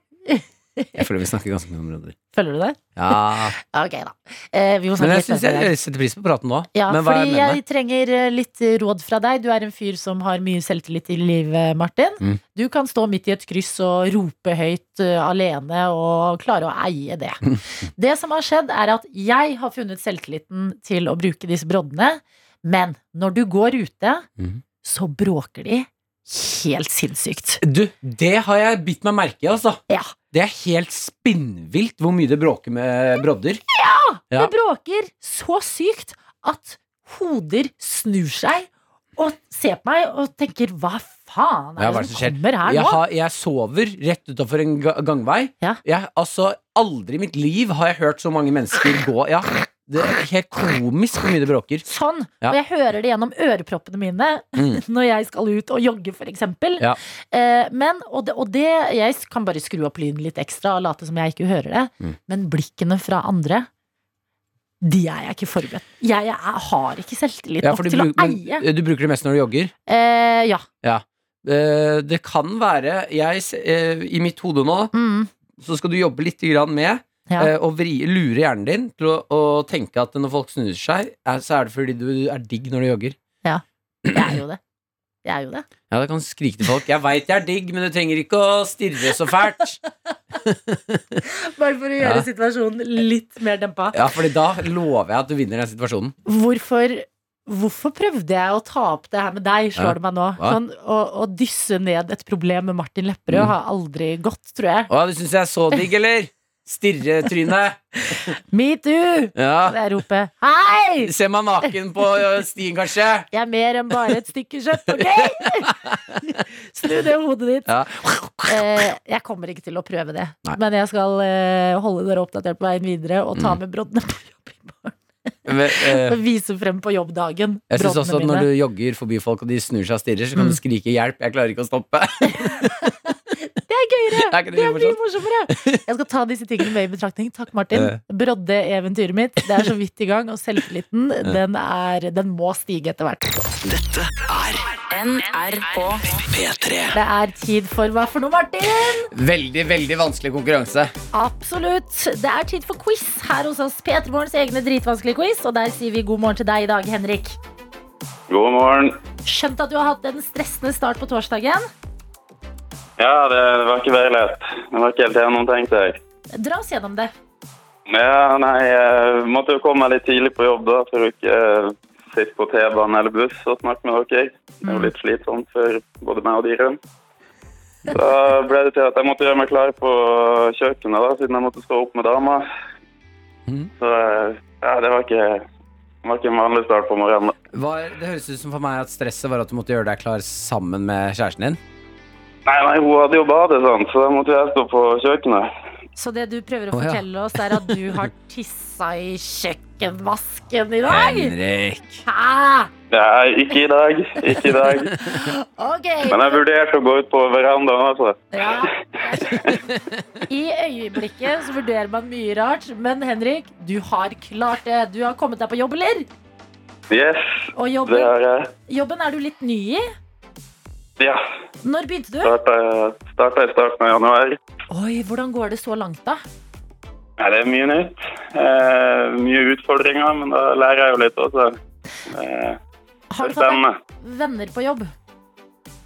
Jeg føler vi snakker ganske mye om brodder.
Følger du det?
Ja.
Ok, da. Eh, vi må
Men
snakke
jeg
litt
syns
jeg,
jeg setter pris på praten nå.
Ja,
Men hva er
fordi
mener
jeg trenger eh, litt råd fra deg. Du er en fyr som har mye selvtillit i livet, Martin.
Mm.
Du kan stå midt i et kryss og rope høyt uh, alene og klare å eie det. Det som har skjedd, er at jeg har funnet selvtilliten til å bruke disse broddene, men når du går ute,
mm.
så bråker de helt sinnssykt.
Du, det har jeg bitt meg merke i, altså.
Ja.
Det er helt spinnvilt hvor mye det bråker med brodder. Ja.
Det bråker så sykt at hoder snur seg og ser på meg og tenker hva faen er det
som
kommer her
Jeg,
nå?
har, jeg sover rett utafor en gangvei.
Ja.
Jeg, altså, aldri i mitt liv har jeg hørt så mange mennesker gå Ja, det er helt komisk hvor mye det bråker.
Sånn.
Ja.
Og jeg hører det gjennom øreproppene mine
Mm.
når jeg skal ut og jogge, eksempel.
Ja.
Eh, men, og det, og det Jeg kan bare skru opp lyden litt ekstra og late som jeg ikke hører det.
Mm.
Men blikkene fra andre, de er jeg ikke forberedt. Jeg, jeg har ikke selvtillit
Ja,
nok til å
eie. men, du bruker det mest når du jogger.
Eh, ja.
Eh, det kan være jeg, eh, I mitt hode nå
Mm,
så skal du jobbe litt grann med
ja.
og å vri, lure hjernen din til å, å tenke at når folk snur seg, er, så er det fordi du er digg når du jogger. Ja.
Jeg er jo det. Jeg er jo det.
Ja, da kan du skrike til folk. Jeg veit jeg er digg, men du trenger ikke å stirre så fælt.
Bare for å gjøre
Ja.
situasjonen litt mer dempa.
Ja, fordi da lover jeg at du vinner den situasjonen.
Hvorfor, hvorfor prøvde jeg å ta opp det her med deg, slår
Ja.
det meg nå? Sånn, å, å dysse ned et problem med Martin Lepperød
Mm.
har aldri gått, tror jeg.
Å, du syns jeg er så digg, eller? Stirretryne.
Metoo!
Ja.
Og jeg roper hei!
Ser meg naken på stien, kanskje.
Jeg er mer enn bare et stykke kjøtt, ok? Snu det hodet ditt.
Ja.
Eh, jeg kommer ikke til å prøve det,
Nei.
men jeg skal eh, holde dere oppdatert på veien videre og ta
Mm.
med broddene på jobb i morgen.
Men,
Og vise frem på jobbdagen.
jeg syns også at når
mine.
du jogger forbi folk og de snur seg og stirrer, så kan
Mm.
du skrike 'hjelp', jeg klarer ikke å stoppe.
Det er gøyere!
Er det
Det er mye morsommere. Jeg skal ta disse tingene med i betraktning. Takk, Martin.
Eh.
Brodde-eventyret mitt. Det er så vidt i gang, og selvtilliten den, er, den må stige etter hvert.
Dette er
NRK
P3.
Det er tid for hva for noe, Martin?
Veldig, veldig vanskelig konkurranse.
Absolutt. Det er tid for quiz her hos oss. P3 Morgens egne dritvanskelige quiz. Og der sier vi god morgen til deg i dag, Henrik.
God morgen.
Skjønt at du har hatt en stressende start på torsdagen.
Ja, det, var ikke veldig lett. Det var ikke helt gjennomtenkt, jeg.
Dra oss gjennom det.
Ja, nei, jeg måtte jo komme litt tidlig på jobb da, for å ikke eh, sitte på T-banen eller buss og snakke med dere. Det er jo litt slitsomt for både meg og dere. Da ble det til at jeg måtte gjøre meg klar på kjøkkenet da, siden jeg måtte stå opp med dama.
Mhm.
Så eh, ja, det var ikke, det var ikke en vanlig start på morgenen.
Var, det høres ut som for meg at stresset var at du måtte gjøre deg klar sammen med kjæresten din.
Nei, nei, hun hadde jo badet, sant, så da måtte jeg stå på kjøkkenet.
Så det du prøver å
Å, ja.
fortelle oss, er at du har tissa i kjøkkenvasken i dag?
Henrik.
Hæ?
Nei, ikke i dag. Ikke i dag.
Ok.
Men jeg vurderte å gå ut på verandaen, altså.
Ja. I øyeblikket så vurderer man mye rart, men Henrik, du har klart det. Du har kommet deg på jobb, eller?
Yes,
Og
det
jobben,
har jeg.
jobben er du litt ny i.
Ja,
Når begynte du?
starta, i starten av januar.
Oi, hvordan går det så langt, da?
Ja, det er mye nytt. Eh, mye utfordringer, men da lærer jeg jo litt også. Eh,
Har du fått venner på jobb?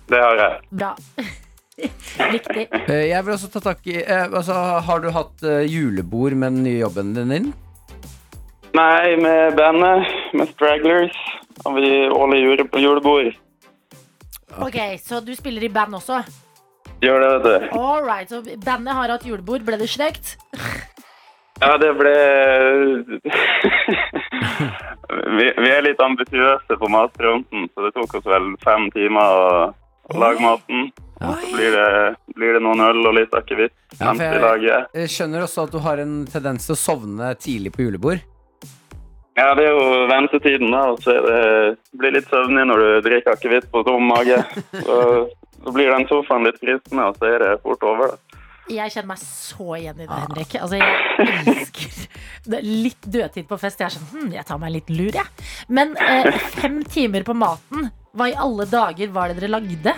Det har jeg.
Bra. Viktig.
Eh, Jeg vil også ta tak i eh, altså, Har du hatt eh, julebord med den nye jobben din?
Nei, med bandet, med Stragglers, har vi årlig jule, julebord.
Ok, Så du spiller i band også?
Gjør det, vet du.
All right, så Bandet har hatt julebord. Ble det slekt?
Ja, det ble vi, vi er litt ambisiøse på matfronten, så det tok oss vel fem timer å å lage maten. Så blir det, blir det noen øl og litt akevitt
Ja, jeg- Jeg skjønner også at du har en tendens til å sovne tidlig på julebord.
Ja, det er jo ventetiden, da. Og så det blir litt søvnig når du drikker akevitt på tom mage. Så, så blir den sofaen litt fristende, og så er det fort over. da.
Jeg kjenner meg så igjen i det, Henrik. Altså, jeg elsker det. er Litt dødtid på fest. Jeg er sånn, hm, jeg tar meg litt lur, jeg. Men eh, fem timer på maten. Hva i alle dager var det dere lagde?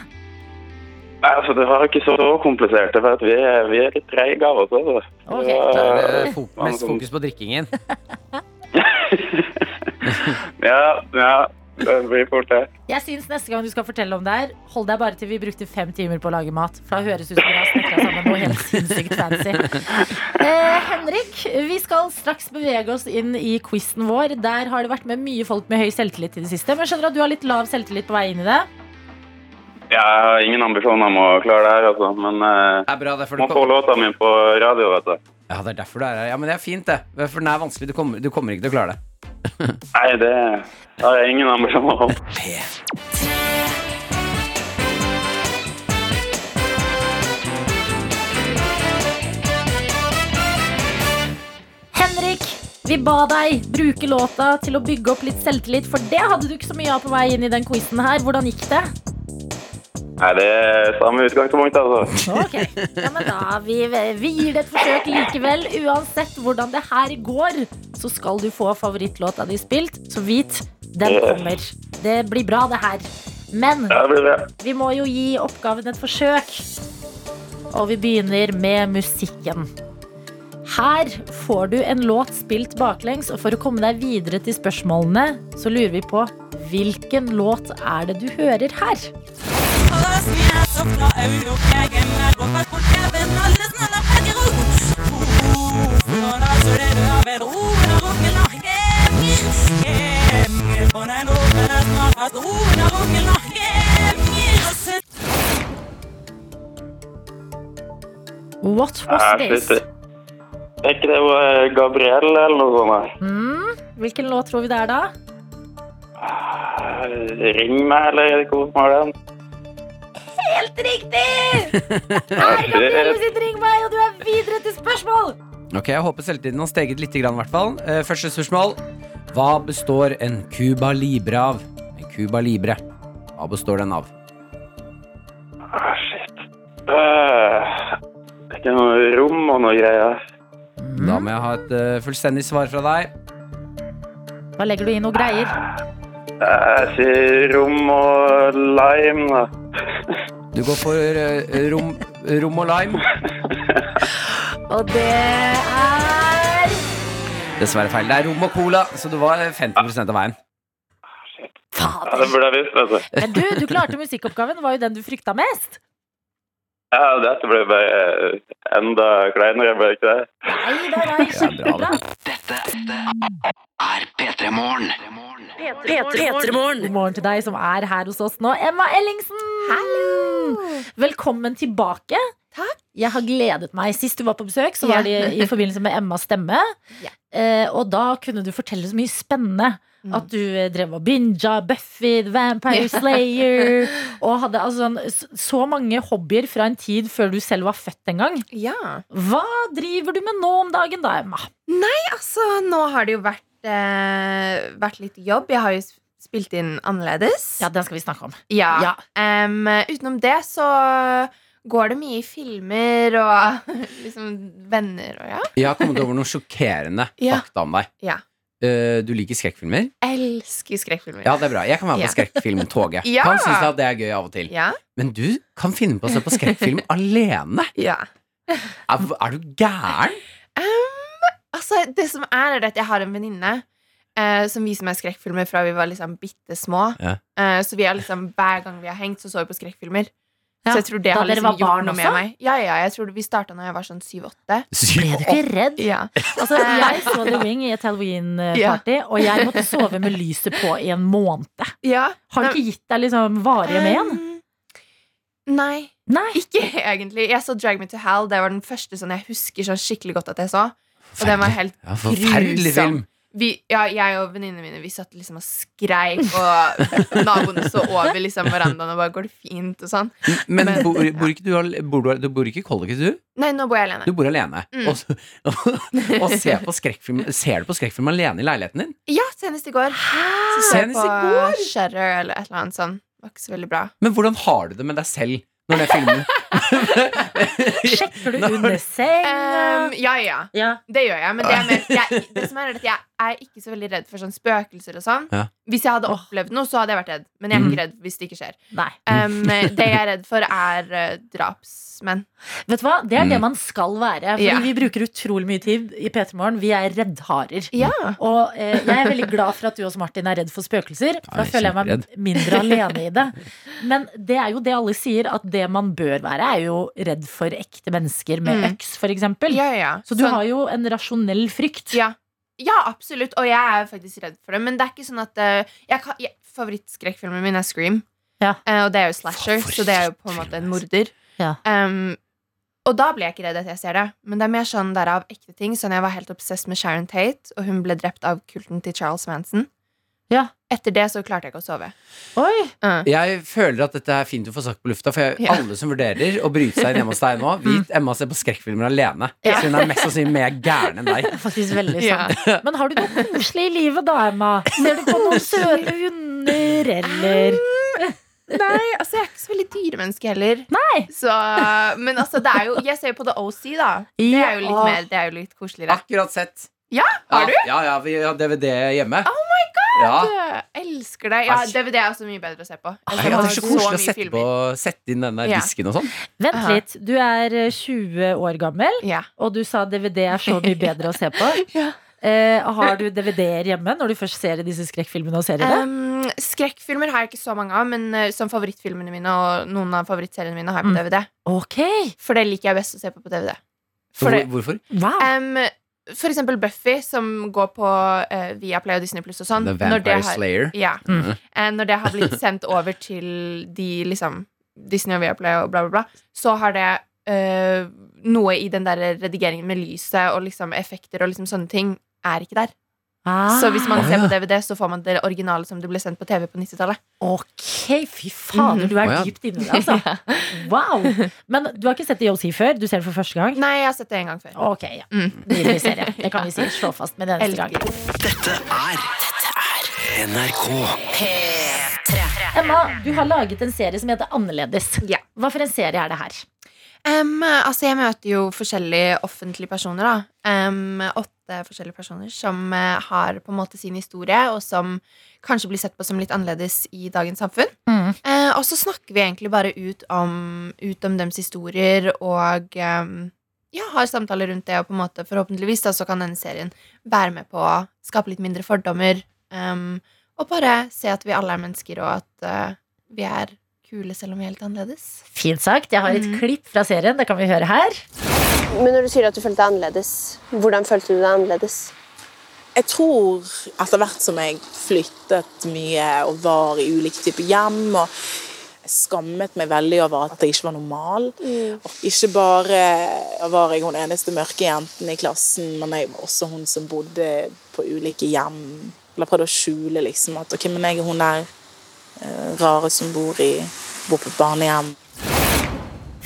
Nei, altså, det var ikke så komplisert, for at vi, er- vi er litt treige av oss. Altså.
Ok.
Da er det
Ja,
mest fokus på drikkingen.
ja, ja, det blir fort det.
Jeg syns neste gang du skal fortelle om det her, hold deg bare til vi brukte fem timer på å lage mat. For da høres ut som vi har snekra sammen noe helt sinnssykt fancy. Eh, Henrik, vi skal straks bevege oss inn i quizen vår. Der har det vært med mye folk med høy selvtillit i det siste. Men skjønner at du har litt lav selvtillit på vei inn i det?
Ja, jeg har ingen ambisjoner om å klare det her, altså. Men eh,
Det er bra, det er for
må
du
få låta mi på radio, vet du.
Ja, det er derfor du er her. Ja, men det er fint, det. For den er vanskelig. Du kommer, du kommer ikke til å klare det.
Nei, det har jeg ingen ambisjoner om.
Henrik, vi ba deg bruke låta til å bygge opp litt selvtillit, for det hadde du ikke så mye av på vei inn i den quizen her. Hvordan gikk det?
Nei, det er samme utgangspunkt, altså.
Ok, ja, men da vi, vi gir det et forsøk likevel. Uansett hvordan det her går, så skal du få favorittlåta di spilt. Så vit, den kommer. Det blir bra, det her. Men
Ja, det bra.
vi må jo gi oppgaven et forsøk. Og vi begynner med musikken. Her får du en låt spilt baklengs, og for å komme deg videre til spørsmålene, så lurer vi på hvilken låt er det du hører her? What was
Nei,
this?
shit. Er ikke det eh, Gabrielle eller noe sånt?
Mm, hvilken låt tror vi det er da?
Eh, Ring meg, eller er det som har den?
Helt riktig!
Shit.
sitt Ring meg, og du er videre til spørsmål!
Ok, Jeg håper selvtilliten har steget litt, grann, i hvert fall. Eh, første spørsmål. Hva består en Cuba Libre av? En Cuba Libre. Hva består den av?
Ah, shit. Uh, det er ikke noe rom og noe greier.
Da må jeg ha et uh, fullstendig svar fra deg.
Da legger du i noe greier?
Jeg sier rom og lime, da.
Du går for eh, rom, rom og lime.
Og det er
Dessverre feil. Det er rom og cola, så du var 50 av veien.
Ja, det burde jeg visst, vet du.
Men du, du klarte musikkoppgaven. Var jo den du frykta mest.
Ja, dette ble bare eh, enda kleinere, ble det ikke det?
Nei, nei, nei, kjempebra.
Dette er P3 Morgen.
P3morgen.
God morgen til deg som er her hos oss nå. Emma Ellingsen! Velkommen tilbake.
Takk.
Jeg har gledet meg. Sist du var på besøk, så
Ja.
var det i forbindelse med Emmas stemme.
Ja.
Eh, og da kunne du fortelle så mye spennende.
Mm.
At du eh, drev og binga Buffy, The Vampire Slayer Og hadde altså sånn, så mange hobbyer fra en tid før du selv var født en gang.
Ja.
Hva driver du med nå om dagen, da, Emma?
Nei, Altså, nå har det jo vært, eh, vært litt jobb. Jeg har jo spilt inn annerledes.
Ja, Den skal vi snakke om.
Ja.
Ja.
Um, utenom det så går det mye i filmer og liksom venner og ja.
Jeg har kommet over noen sjokkerende
Ja.
fakta om deg.
Ja.
Eh, du liker skrekkfilmer?
Elsker skrekkfilmer.
Ja, det er bra. Jeg kan være på
Ja.
skrekkfilmtoget.
Ja.
Kan synes at det er gøy av og til.
Ja.
Men du kan finne på å se på skrekkfilm alene.
ja.
Er, er du gæren?
Altså, det som er, er at jeg har en venninne uh, som viser meg skrekkfilmer fra vi var liksom bitte små.
Ja.
Uh, så vi har liksom, hver gang vi har hengt, så så vi på skrekkfilmer.
Ja,
Så jeg tror det har liksom gjort
barn
noe
også?
med meg. Ja, ja, jeg tror det, Vi starta når jeg var sånn syv-åtte.
Ble du ikke redd?
Ja.
Altså, jeg så The Ring i et halloween-party, og jeg måtte sove med lyset på i en måned.
ja.
Har det ikke gitt deg liksom varige men?
Um, Nei,
Nei.
ikke egentlig. Jeg så Drag Me to Hell. Det var den første sånn jeg husker sånn skikkelig godt at jeg så. Og den var helt
Ja, forferdelig
grusom.
film.
Vi, ja, Jeg og venninnene mine Vi satt liksom og skreik, og naboene så over liksom verandaen og bare 'Går det fint?' og sånn.
Men
Men-
bor, bor ikke du, bor du, du bor ikke i kollektiv, du?
Nei, nå bor jeg alene.
Du bor alene.
Mm.
Og, og ser, på ser du på skrekkfilm alene i leiligheten din?
Ja, senest i går.
Senest i går?
Shutter eller et eller annet sånn. Det var ikke så veldig bra.
Men hvordan har du det med deg selv når den filmen
Sjekker du under senga?
Um, ja, ja.
Ja.
Det gjør jeg. Men det, er mer, jeg, det som er at jeg er ikke så veldig redd for sånn spøkelser og sånn.
Ja.
Hvis jeg hadde opplevd noe, så hadde jeg vært redd. Men jeg er ikke redd hvis det ikke skjer.
Nei.
Um, det jeg er redd for, er uh, drapsmenn.
Vet du hva? Det er det
Mm.
man skal være. Fordi
Ja.
Vi bruker utrolig mye tid i P3 Morgen. Vi er reddharer.
Ja.
Og uh, jeg er veldig glad for at du også, Martin, er redd for spøkelser. For da
er
føler jeg meg mindre alene i det. Men det er jo det alle sier, at det man bør være, er jo redd for ekte mennesker med
Mm.
øks, for eksempel.
Ja, ja.
Så du
Sånn-
har jo en rasjonell frykt.
ja. Ja, absolutt. Og jeg er faktisk redd for det. Men det er ikke sånn at uh, jeg kan, jeg, Favorittskrekkfilmen min er Scream.
Ja.
Uh, og det er jo slasher, så det er jo på en måte en morder.
Ja.
Um, og da blir jeg ikke redd at jeg ser det. Men det er mer sånn der av ekte ting. Sånn Jeg var helt obsess med Sharon Tate, og hun ble drept av kulten til Charles Manson.
Ja.
Etter det så klarte jeg ikke å sove.
Oi!
Uh.
Jeg føler at dette er fint å få sagt på lufta, for jeg,
Ja.
alle som vurderer å bryte seg inn hjemme hos deg nå, vit Emma ser på skrekkfilmer alene.
Ja.
Så hun er mest sannsynlig mer gæren enn deg.
Faktisk veldig
Ja.
Men har du noe koselig i livet da, Emma? Ser du på noen søte hunder, eller
Nei, altså jeg er ikke så veldig dyremenneske heller.
Nei.
Så, men altså, det er jo Jeg ser jo på The OC, da. Det er jo litt mer Det er jo litt koseligere.
Akkurat sett.
Ja, har du?
Ja, ja, vi har DVD hjemme. Oh my god ja.
Elsker det. Ja, DVD er også mye bedre å se på.
Ja, det er så koselig å sette, på, sette inn den der
Ja.
disken og sånn.
Vent litt. Du er eh, 20 år gammel,
Ja.
og du sa DVD er så mye bedre å se på.
Ja.
Eh, har du DVD-er hjemme når du først ser disse skrekkfilmene og seriene?
Um, skrekkfilmer har jeg ikke så mange av, men uh, som favorittfilmene mine og noen av favorittseriene mine har jeg på
Mm.
DVD.
ok,
For det liker jeg best å se på på DVD. For, det,
Hvor, hvorfor?
wow.
um, for eksempel Buffy, som går på uh, Viaplay og Disney Pluss og sånn.
The
når det
Vampire
har-
Slayer.
Ja.
Mm.
Eh, Når det har blitt sendt over til de liksom Disney og Viaplay og bla, bla, bla, så har det uh, noe i den der redigeringen med lyset og liksom effekter og liksom sånne ting er ikke der.
Ah,
Så hvis man ser på DVD, så får man det originale som det ble sendt på TV på 90-tallet.
Ok, fy fader, du er
Å, ja.
dypt inne i det, altså. Wow. Men du har ikke sett The OC før? Du ser det for første gang?
Nei, jeg har sett det en gang før.
Ok, ja.
Mm.
Nydelig serie. Det kan vi si. Slå fast med det neste gang.
Elsker.
Dette er NRK.
Emma, du har laget en serie som heter Annerledes.
Ja.
Hva for en serie er det her?
Em, altså, jeg møter jo forskjellige offentlige personer, da. Um, åtte forskjellige personer som uh, har på en måte sin historie, og som kanskje blir sett på som litt annerledes i dagens samfunn.
Mm.
Uh, og så snakker vi egentlig bare ut om, ut om deres historier og um, ja, har samtaler rundt det, og på en måte forhåpentligvis da, så kan denne serien være med på å skape litt mindre fordommer. og bare se at vi alle er mennesker, og at uh, vi er kule selv om vi er helt annerledes.
Fint sagt. Jeg har et
Mm.
klipp fra serien. Det kan vi høre her.
Men når du sier at du følte deg annerledes, hvordan følte du deg annerledes?
Jeg tror etter hvert som jeg flyttet mye og var i ulike typer hjem og jeg skammet meg veldig over at jeg ikke var normal. Og ikke bare var jeg hun eneste mørke jenten i klassen, men jeg var også hun som bodde på ulike hjem. Eller prøvde å skjule liksom at ok, men jeg er hun der rare som bor, i, bor på barnehjem.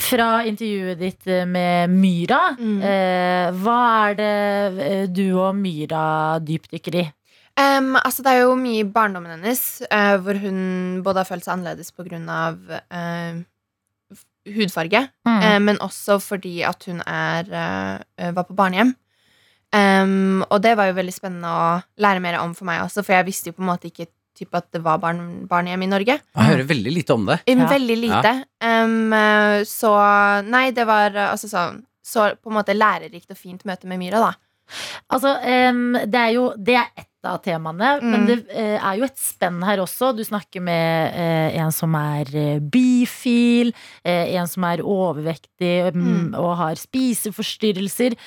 Fra intervjuet ditt eh, med Myra.
Mm.
Eh, hva er det eh, du og Myra dypdykker i?
Um, altså det er jo mye i barndommen hennes uh, hvor hun både har følt seg annerledes pga. Uh, hudfarge,
Mm.
uh, men også fordi at hun er, uh, var på barnehjem. Um, og det var jo veldig spennende å lære mer om for meg også, for jeg visste jo på en måte ikke typ, at det var barn, barnehjem i Norge.
Jeg hører veldig lite om det.
Um,
Ja.
Veldig lite. Ja. Um, så nei, det var eh, altså sånn Så på en måte lærerikt og fint møte med Myra, da.
Altså, um, det er jo Det er ett av temaene, men
Mm.
det uh, er jo et spenn her også. Du snakker med uh, en som er eh, bifil, uh, en som er overvektig mm, og har spiseforstyrrelser.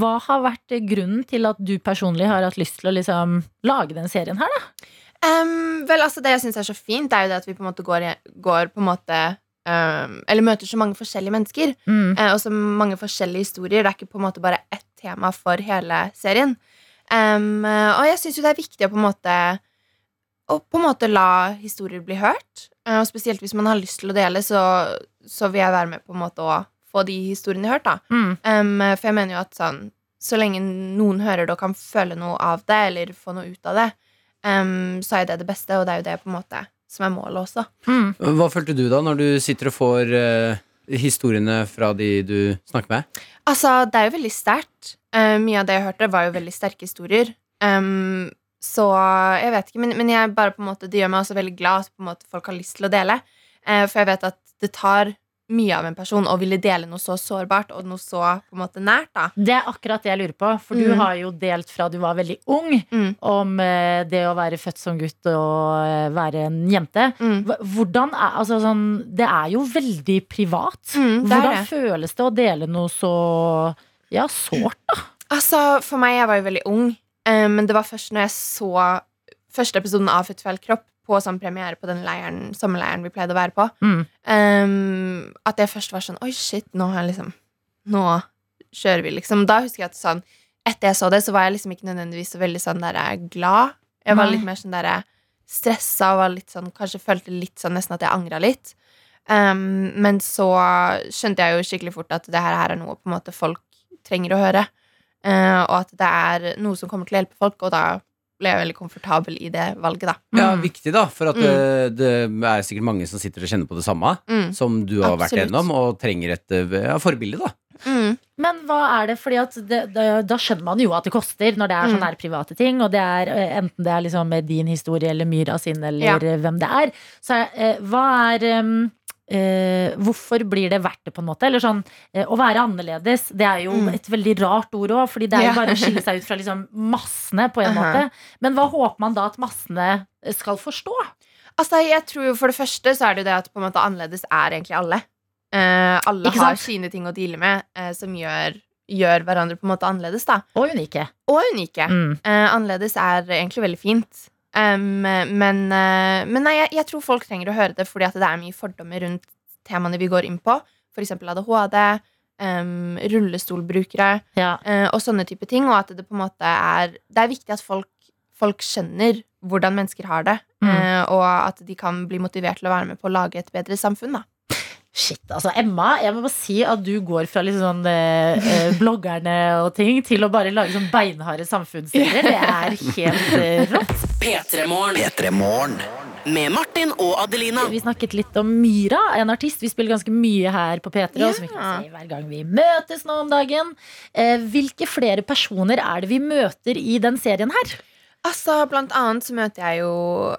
Hva har vært grunnen til at du personlig har hatt lyst til å liksom lage den serien her, da?
Um, vel, altså Det jeg syns er så fint, er jo det at vi på en måte går, går på en måte um, Eller møter så mange forskjellige mennesker,
Mm.
og så mange forskjellige historier. Det er ikke på en måte bare ett tema for hele serien. Eh, og jeg syns jo det er viktig å på en måte Å på en måte la historier bli hørt. Eh, og spesielt hvis man har lyst til å dele, så, så vil jeg være med på en måte å få de historiene hørt. da
Mm.
Um, For jeg mener jo at sånn Så lenge noen hører det og kan føle noe av det, eller få noe ut av det, um, så er det det beste, og det er jo det på en måte som er målet også.
Hva følte du da, når du sitter og får eh, historiene fra de du snakker med?
Altså, det er jo veldig sterkt. Uh, mye av det jeg hørte, var jo veldig sterke historier. Um, så jeg vet ikke, men, men jeg bare på en måte, det gjør meg også veldig glad at folk har lyst til å dele. Uh, for jeg vet at det tar mye av en person og ville dele noe så sårbart og noe så på en måte nært. da
Det er akkurat det jeg lurer på. For du
Mm.
har jo delt fra du var veldig ung
Mm.
om eh, det å være født som gutt og eh, være en jente.
Mm.
Hvordan er, altså, sånn, det er jo veldig privat.
Mm,
Hvordan
det.
føles det å dele noe så ja, sårt, da?
Altså, for meg, jeg var jo veldig ung, eh, men det var først når jeg så første episoden av Født feil kropp på sånn premiere på den leiren, sommerleiren vi pleide å være på,
Mm.
Um, at jeg først var sånn Oi, shit, nå har jeg liksom Nå kjører vi, liksom. Da husker jeg at sånn Etter jeg så det, så var jeg liksom ikke nødvendigvis så veldig sånn der eh, glad. Jeg var
Nei.
litt mer sånn der stressa og var litt sånn Kanskje følte litt sånn nesten at jeg angra litt. Um, men så skjønte jeg jo skikkelig fort at det her er noe på en måte folk trenger å høre. Uh, og at det er noe som kommer til å hjelpe folk, og da ble jeg veldig komfortabel i det valget, da.
Ja, viktig da, for at
Mm.
det, det er sikkert mange som sitter og kjenner på det samme,
Mm.
som du har vært gjennom, og trenger et eh, ja, forbilde, da.
Mm.
Men hva er det? Fordi at det, det, da skjønner man jo at det koster når det er
Mm.
sånne her private ting. Og det er eh, enten det er liksom med din historie eller Myra sin eller
Ja.
eh, hvem det er. Så eh, hva er em, eh, Hvorfor blir det verdt det, på en måte? Eller sånn, eh, Å være annerledes, det er jo
Mm.
et veldig rart ord òg. Fordi det er jo bare å skille seg ut fra liksom massene, på en
Aha.
måte. Men hva håper man da at massene skal forstå?
Altså, jeg tror jo For det første så er det jo det at på en måte annerledes er egentlig alle. Eh, alle har sine ting å deale med eh, som gjør, gjør hverandre på en måte annerledes. da
Og unike.
Og unike.
Mm.
Eh, annerledes er egentlig veldig fint. Um, men, uh, men nei, jeg, jeg tror folk trenger å høre det fordi at det er mye fordommer rundt temaene vi går inn på. Eksempel ADHD, um, rullestolbrukere
Ja.
uh, og sånne type ting. Og at det på en måte er Det er viktig at folk, folk skjønner hvordan mennesker har det.
Mm.
uh, og at de kan bli motivert til å være med på å lage et bedre samfunn. da
Shit, altså Emma, jeg må bare si at du går fra litt sånn eh, eh, bloggerne og ting til å bare lage sånn beinharde samfunnsserier. Det er helt eh, rått.
P3morgen.
P3morgen.
Med Martin og Adelina.
Vi snakket litt om Myra, en artist vi spiller ganske mye her på P3. Og som vi
Ja.
kan se hver gang vi møtes nå om dagen. Eh, hvilke flere personer er det vi møter i den serien her?
Altså, Blant annet så møter jeg jo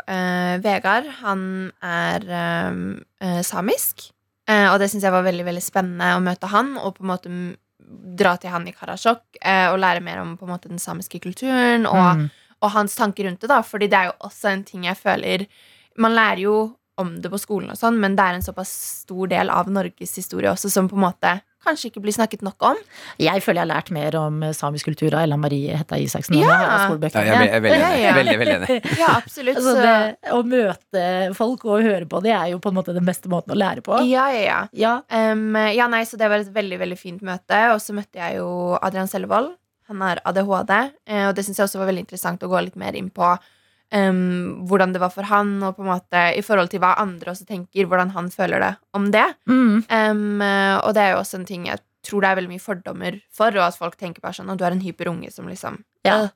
eh, Vegard. Han er eh, eh, samisk. Eh, og det syns jeg var veldig veldig spennende å møte han, og på en måte dra til han i Karasjok eh, og lære mer om på en måte den samiske kulturen og,
Mm.
og hans tanker rundt det. da Fordi det er jo også en ting jeg føler Man lærer jo om det på skolen, og sånn men det er en såpass stor del av Norges historie også som på en måte kanskje ikke blir snakket nok om.
Jeg føler jeg har lært mer om eh, samisk kultur av Ella Marie Hetta Isaksen.
Ja.
Ja, jeg, er veldig enig.
ja.
Veldig, veldig enig.
Ja, absolutt.
Altså, det, å møte folk og høre på det er jo på en måte den beste måten å lære på.
Ja, ja, ja.
Ja.
Um, ja, nei, så det var et veldig, veldig fint møte. Og så møtte jeg jo Adrian Sellevold. Han har ADHD, eh, og det syns jeg også var veldig interessant å gå litt mer inn på. Um, hvordan det var for han, og på en måte i forhold til hva andre også tenker, hvordan han føler det om det.
Mm.
Um, og det er jo også en ting jeg tror det er veldig mye fordommer for, og at folk tenker bare sånn at du er en hyper unge som liksom
Ja.
«Øh».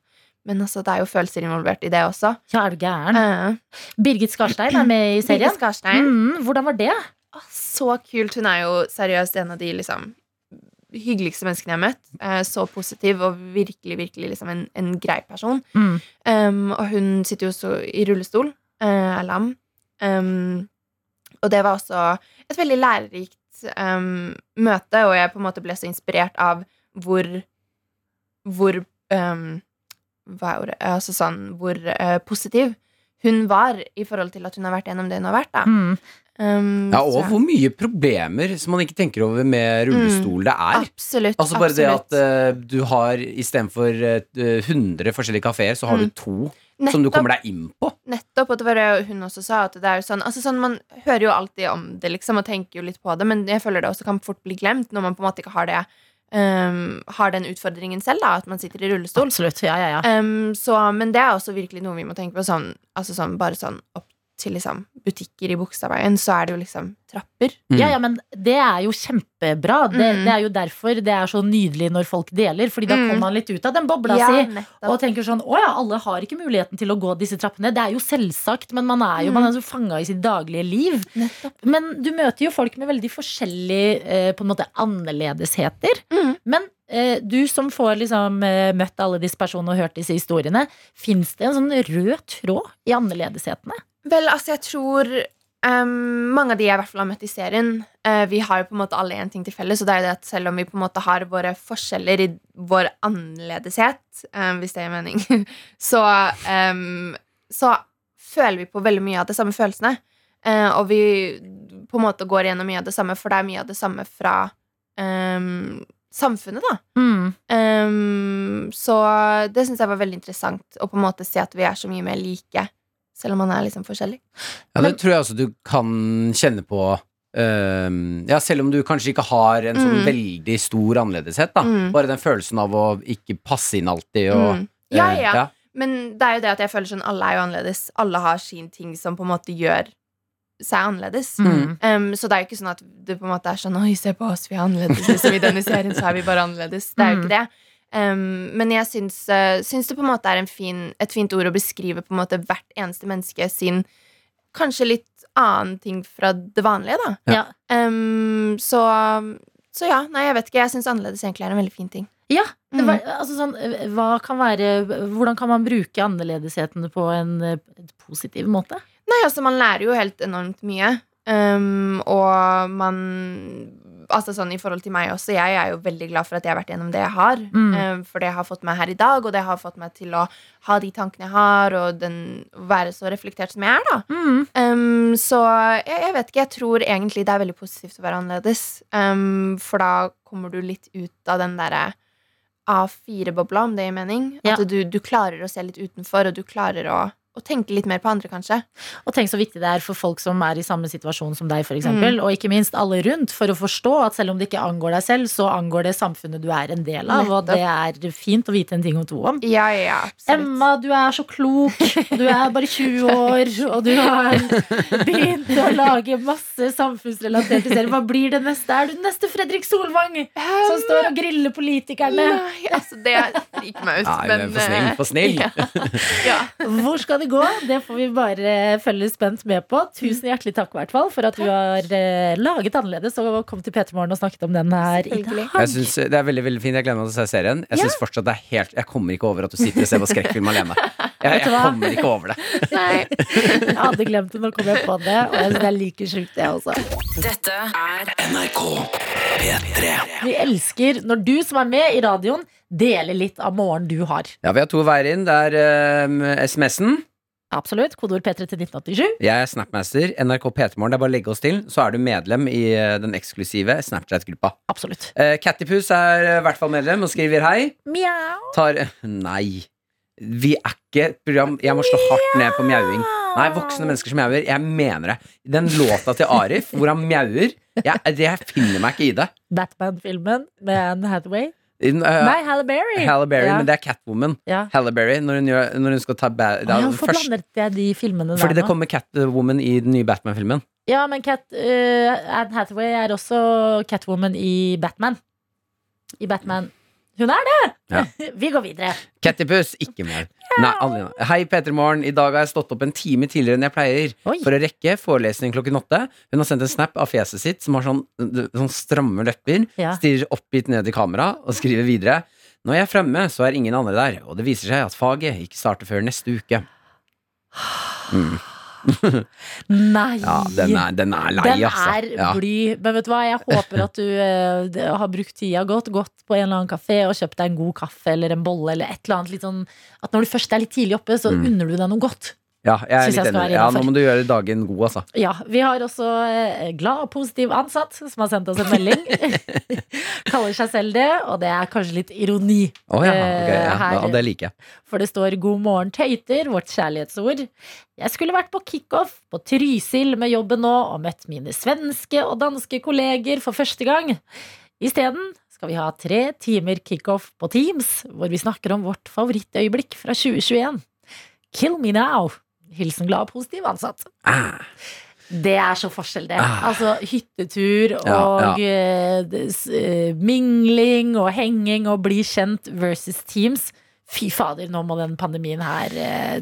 Men altså, det er jo følelser involvert i det også.
ja, er du gæren?
Uh,
Birgit Skarstein er med i serien.
Birgit Skarstein.
Mm, hvordan var det?
Så kult. Hun er jo seriøst en av de liksom hyggeligste menneskene jeg har møtt. Eh, Så positiv og virkelig, virkelig liksom en, en grei person.
Mm.
Um, og hun sitter jo også i rullestol, eh, er lam. Um, og det var også et veldig lærerikt um, møte, og jeg på en måte ble så inspirert av hvor Hvor Hva er ordet? Altså sånn hvor uh, positiv hun var i forhold til at hun har vært gjennom det hun har vært. da
Mm.
Um,
Ja, og
så-
hvor mye problemer som man ikke tenker over med rullestol det er.
Absolutt.
Altså bare det at uh, du har istedenfor uh, 100 forskjellige kafeer, så har du
to
to som du kommer deg inn på.
Nettopp, og det var det hun også sa. At det er sånn, altså sånn Man hører jo alltid om det liksom og tenker jo litt på det, men jeg føler det også kan fort bli glemt når man på en måte ikke har det um, Har den utfordringen selv, da, at man sitter i rullestol.
Absolutt. Ja, ja, ja.
Um, så, men det er også virkelig noe vi må tenke på. Sånn, altså sånn, bare sånn opp til liksom butikker i Bogstadveien, så er det jo liksom trapper.
Ja, ja, men det er jo kjempebra. Det,
Mm.
det er jo derfor det er så nydelig når folk deler. Fordi da
Mm.
kommer man litt ut av den bobla
Ja,
si.
nettopp.
Og tenker sånn Å ja, alle har ikke muligheten til å gå disse trappene. Det er jo selvsagt, men man er jo
Mm.
man er så fanga i sitt daglige liv.
Nettopp.
Men du møter jo folk med veldig forskjellige eh, på en måte annerledesheter.
Mm.
Men eh, du som får liksom eh, møtt alle disse personene og hørt disse historiene, fins det en sånn rød tråd i annerledeshetene?
Vel, altså, jeg tror um, mange av de jeg i hvert fall har møtt i serien, uh, vi har jo på en måte alle én ting til felles, og det er jo det at selv om vi på en måte har våre forskjeller i vår annerledeshet, um, hvis det gir mening, så, um, så føler vi på veldig mye av de samme følelsene. Uh, og vi på en måte går gjennom mye av det samme, for det er mye av det samme fra um, samfunnet, da.
Mm.
Um, så det syns jeg var veldig interessant å på en måte se at vi er så mye mer like, selv om man er liksom forskjellig.
Ja, det tror jeg også du kan kjenne på øhm, Ja, selv om du kanskje ikke har en sånn
Mm.
veldig stor annerledeshet, da.
Mm.
Bare den følelsen av å ikke passe inn alltid og
Mm. Ja,
ja,
ja. Men det er jo det at jeg føler sånn alle er jo annerledes. Alle har sin ting som på en måte gjør seg annerledes.
Mm.
Um, så det er jo ikke sånn at det på en måte er sånn Oi, se på oss, vi er annerledes. Liksom, I denne serien så er vi bare annerledes. Det er jo
Mm.
ikke det. Um, men jeg syns, eh, syns det på en måte er en fin, et fint ord å beskrive på en måte hvert eneste menneske sin kanskje litt annen ting fra det vanlige, da.
Ja.
Um, så, så ja, nei, jeg vet ikke. Jeg syns annerledes egentlig er en veldig fin ting.
Ja, det
Mm.
var, altså sånn, hva kan være, hvordan kan man bruke annerledesheten på en en positiv måte?
Nei, altså man lærer jo helt enormt mye. Um, og man Altså sånn i forhold til meg også, jeg er jo veldig glad for at jeg har vært gjennom det jeg har.
Mm.
Um, for det har fått meg her i dag, og det har fått meg til å ha de tankene jeg har, og den, være så reflektert som jeg er, da.
Mm.
Um, så jeg, jeg vet ikke, jeg tror egentlig det er veldig positivt å være annerledes. Um, for da kommer du litt ut av den derre A4-bobla, om det gir mening.
Ja.
At du, du klarer å se litt utenfor, og du klarer å, å tenke litt mer på andre, kanskje.
Og tenk så viktig det er for folk som er i samme situasjon som deg, for eksempel, og ikke minst alle rundt, for å forstå at selv om det ikke angår deg selv, så angår det samfunnet du er en del av, og det er fint å vite en ting om to om.
Ja, ja, ja.
Emma, du er så klok. Du er bare 20 år, og du har begynt å lage masse samfunnsrelaterte serier. Hva blir det neste? Er du den neste Fredrik Solvang som står og griller politikerne?
Nei, altså, det gikk meg ut.
Nei,
men,
men for snill,
eh,
for snill.
Ja.
Hvor skal det gå? Det får vi bare følge spent med på. Tusen hjertelig takk i hvert fall for at du har eh, laget annerledes og kom til P3 Morgen og snakket om den her i dag.
Jeg synes Det er veldig veldig fint. Jeg gleder meg til å se serien. Jeg synes fortsatt det er helt Jeg kommer ikke over at du sitter og ser på skrekkfilm alene. Jeg, jeg kommer ikke over det.
Nei.
Jeg hadde glemt det, nå kom jeg på det. Og jeg synes det er like sjukt, det også.
Dette er
NRK P3.
Vi elsker når du som er med i radioen, deler litt av morgenen du har.
Ja, Vi har to veier inn. Det er øhm, SMS-en.
Absolutt. Kodeord P3 til 1987.
Jeg er Snapmaster. NRK P3morgen. Det er bare å legge oss til, så er du medlem i øh, den eksklusive Snapchat-gruppa.
Absolutt.
Uh, Cattypus er øh, i hvert fall medlem og skriver hei.
Mjau.
Tar Nei. Vi er ikke et program Jeg må slå hardt ned på mjauing. Nei, voksne mennesker som mjauer. Jeg mener det. Den låta til Arif hvor han mjauer, jeg, jeg finner meg ikke i det.
Batman-filmen med Anne Hathaway.
Øh,
Nei, Halle Berry.
Halle Berry,
Ja.
men det er Catwoman.
Ja.
Halle Berry, når hun, gjør, når hun skal ta ba da,
ja, Hvorfor
først,
blandet jeg de filmene der
Fordi
det
kommer Catwoman i den nye Batman-filmen.
Ja, men Cat, uh, Anne Hathaway er også Catwoman i Batman. I Batman. Hun er det!
Ja.
Vi går videre.
Cattypus, ikke mer. Nei, aldri. Hei, Peter Morgen. I dag har jeg stått opp en time tidligere enn jeg pleier
Oi.
for å rekke forelesning klokken åtte. Hun har sendt en snap av fjeset sitt som har sånn, sånn stramme lepper.
Ja.
Stirrer oppgitt ned i kamera og skriver videre. Når jeg er fremme, så er ingen andre der, og det viser seg at faget ikke starter før neste uke. Mm.
Nei!
Ja, den er, den er lei,
Den
altså.
er
Ja.
bly. Men vet du hva, jeg håper at du uh, har brukt tida godt, gått på en eller annen kafé og kjøpt deg en god kaffe eller en bolle eller et eller annet. Sånn, at når du først er litt tidlig oppe, så
Mm.
unner du deg noe godt.
Ja, jeg er litt enig. Ja, nå må du gjøre dagen god, altså.
Ja, Vi har også eh, glad og positiv ansatt som har sendt oss en melding. Kaller seg selv det, og det er kanskje litt ironi.
Å ja, Okay, ja.
Eh, her.
ja, det liker jeg.
For det står 'God morgen, tøyter', vårt kjærlighetsord. Jeg skulle vært på kickoff på Trysil med jobben nå og møtt mine svenske og danske kolleger for første gang. Isteden skal vi ha tre timer kickoff på Teams, hvor vi snakker om vårt favorittøyeblikk fra 2021. Kill me now. Hilsen glad og positiv ansatt.
Ah.
Det er så forskjell, det.
Ah.
Altså hyttetur
Ja,
og eh, det s- eh, mingling og henging og bli kjent versus Teams. Fy fader, nå må den pandemien her eh,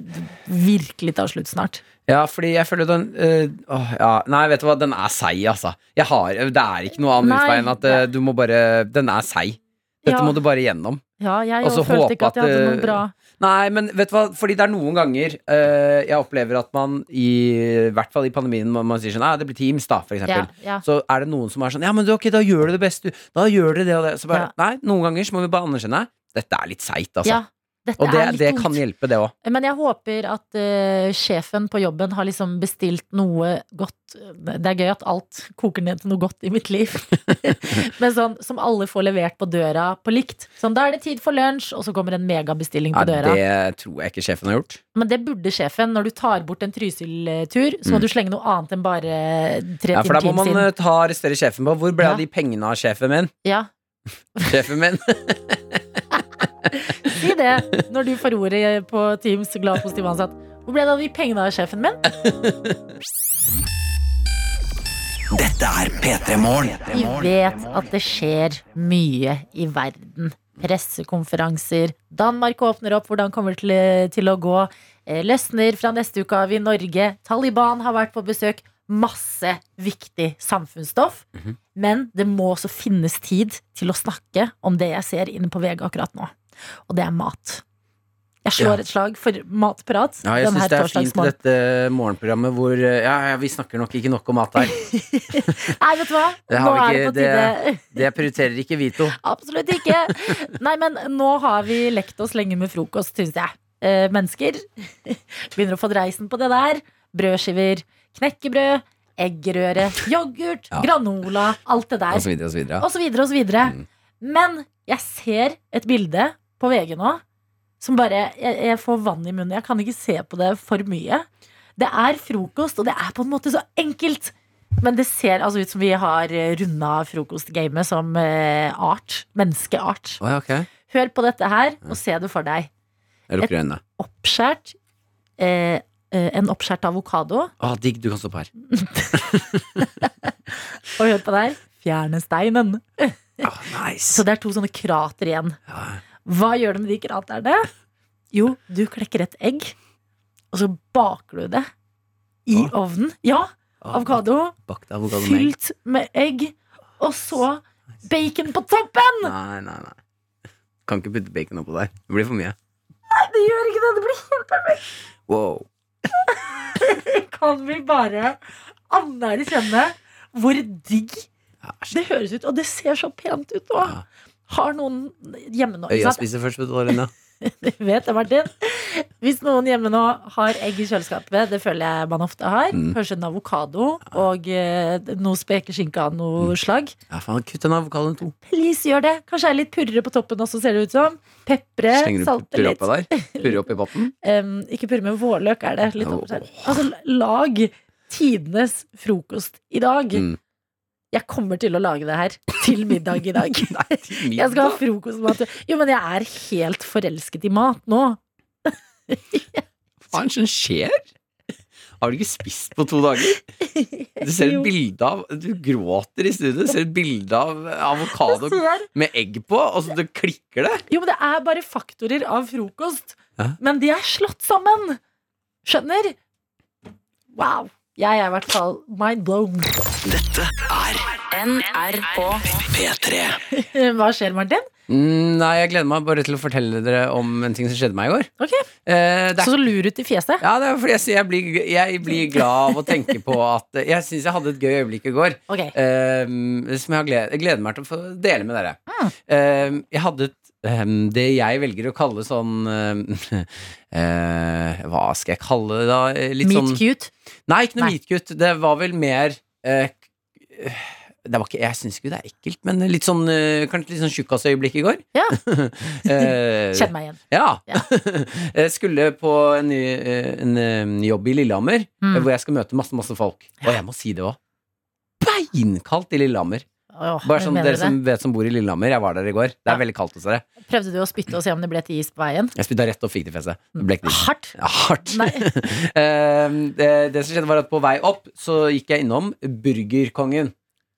virkelig ta slutt snart.
Ja, fordi jeg føler den øh, åh, ja. Nei, vet du hva, den er seig, altså. Har, det er ikke noe
annet
utvei enn at uh, du må bare Den er seig. Dette
Ja.
må du bare gjennom.
Ja, jeg jeg følte ikke at jeg hadde
eh,
noe bra.
Nei, men vet du hva, fordi det er noen ganger øh, jeg opplever at man i, i hvert fall i pandemien man, man sier sånn Nei, det blir Teams, da, for eksempel.
Ja, ja.
Så er det noen som er sånn Ja, men du, ok, da gjør du det beste, du. Da gjør dere det og det. Så bare. Nei, noen ganger så må vi bare anerkjenne dette er litt seigt, altså.
Ja, dette
og det, det kan hjelpe, det òg.
Men jeg håper at uh, sjefen på jobben har liksom bestilt noe godt Det er gøy at alt koker ned til noe godt i mitt liv. Men sånn som alle får levert på døra på likt. Sånn, da er det tid for lunsj, og så kommer en megabestilling på
Ja,
døra.
det tror jeg ikke sjefen har gjort.
Men det burde sjefen. Når du tar bort en Trysil-tur, så må
Mm.
du slenge noe annet enn bare tre
Ja, for da må man øh, ta arrestere sjefen på Hvor ble
Ja.
av de pengene av sjefen min?
Ja,
Sjefen min?
si det når du får ordet på Teams glad positiv ansatt. Hvor ble det av de pengene av sjefen min?
Dette er P3 Morgen.
Vi vet at det skjer mye i verden. Pressekonferanser. Danmark åpner opp. Hvordan kommer det til, til å gå? Eh, Løsner fra neste uke av i Norge. Taliban har vært på besøk. Masse viktig samfunnsstoff. Men det må også finnes tid til å snakke om det jeg ser inne på VG akkurat nå. Og det er mat. Jeg slår
Ja.
et slag for matprat.
Ja, jeg syns det er fint i dette morgenprogrammet hvor øh, Ja, vi snakker nok ikke nok om mat her.
Nei, vet du hva?
Det
Nå er det
ikke,
på tide.
det, det prioriterer ikke vi to.
Absolutt ikke. Nei, men nå har vi lekt oss lenge med frokost, syns jeg. Eh, mennesker begynner å få dreisen på det der. Brødskiver, knekkebrød, eggerøre, yoghurt,
Ja.
granola, alt det
Og
der.
så videre og så videre.
Og så videre og så videre.
Mm.
Men jeg ser et bilde på VG nå som bare jeg, jeg får vann i munnen. Jeg kan ikke se på det for mye. Det er frokost, og det er på en måte så enkelt. Men det ser altså ut som vi har runda frokostgamet som eh, art. Menneskeart.
Oh, okay.
Hør på dette her, og se det for deg.
Jeg lukker øynene.
Oppskjært eh, eh, En oppskjært avokado.
Å, digg, du kan stoppe her.
Og hør på det her. Fjerne steinen.
oh, nice.
Så det er to sånne krater igjen.
Ja.
Hva gjør du med de kraterne? Jo, du klekker et egg, og så baker du det i
Åh.
ovnen. Ja, avokado.
Bakte avokado med egg.
Fylt med egg. Og så bacon på toppen!
Nei, nei, nei. Kan ikke putte bacon oppå der. Det blir for mye.
Nei, det gjør ikke det. Det blir helt perfekt.
Wow.
Kan vi bare anerkjenne hvor digg det høres ut? Og det ser så pent ut òg.
Ja.
Har noen hjemme nå?
Øya spiser først, vet du, Lina.
Du vet det, Martin. Hvis noen hjemme nå har egg i kjøleskapet, det føler jeg man ofte har,
Mm.
kanskje en avokado og eh, noe spekeskinke av noe slag,
Ja, faen, kutt en avokadoen i to.
please gjør det. Kanskje er litt purre på toppen også, ser det ut som. Pepre,
Slenger du
salte
purre
litt.
oppå der? Purre oppi pappen?
um, ikke purre men vårløk, er det. Litt oh. Altså, lag tidenes frokost i dag.
Mm.
Jeg kommer til å lage det her til middag i dag.
Nei,
Jeg skal ha frokostmat. Jo, men jeg er helt forelsket i mat nå.
Hva er det som skjer? Har du ikke spist på to dager? Du ser et bilde av Du gråter i studio. Du ser et bilde av avokado med egg på, og så det klikker det.
Jo, men det er bare faktorer av frokost.
Hæ?
Men de er slått sammen. Skjønner? Wow. Jeg er i hvert fall mind blown.
Dette er
NRK
P3.
Hva skjer, Martin?
Mm, nei, jeg gleder meg bare til å fortelle dere om en ting som skjedde meg i går.
Ok,
Eh, det er
Så så lur ut i fjeset.
Ja, det er fordi jeg, sier jeg, blir, jeg blir glad av å tenke på at Jeg syns jeg hadde et gøy øyeblikk i går.
Ok.
eh, som jeg, har gled, jeg gleder meg til å få dele med dere.
Mm.
Eh, jeg hadde et, ehm, det jeg velger å kalle sånn ehm, eh, Hva skal jeg kalle det, da? Eh, Litt
Meet
sånn
cute.
Nei, ikke noe
Nei.
meet cute. Det var vel mer eh, det var ikke, Jeg syns ikke det er ekkelt, men litt sånn, eh, kanskje litt sånn tjukkasøyeblikk i går.
Ja.
Eh,
Kjenn meg igjen.
ja.
Ja.
jeg skulle på en, ny, eh, en eh, jobb i Lillehammer,
Mm.
hvor jeg skal møte masse, masse folk. Og jeg må si det òg. beinkaldt i Lillehammer.
Åh,
Bare sånn dere
det?
som vet som bor i Lillehammer, jeg var der i går. Det er veldig kaldt hos dere.
Prøvde du å spytte og se om det ble til is på veien?
Jeg spytta rett og fikk det i fjeset.
Hardt?
Ja, hardt.
Nei.
Eh, det, det som skjedde, var at på vei opp så gikk jeg innom Burgerkongen.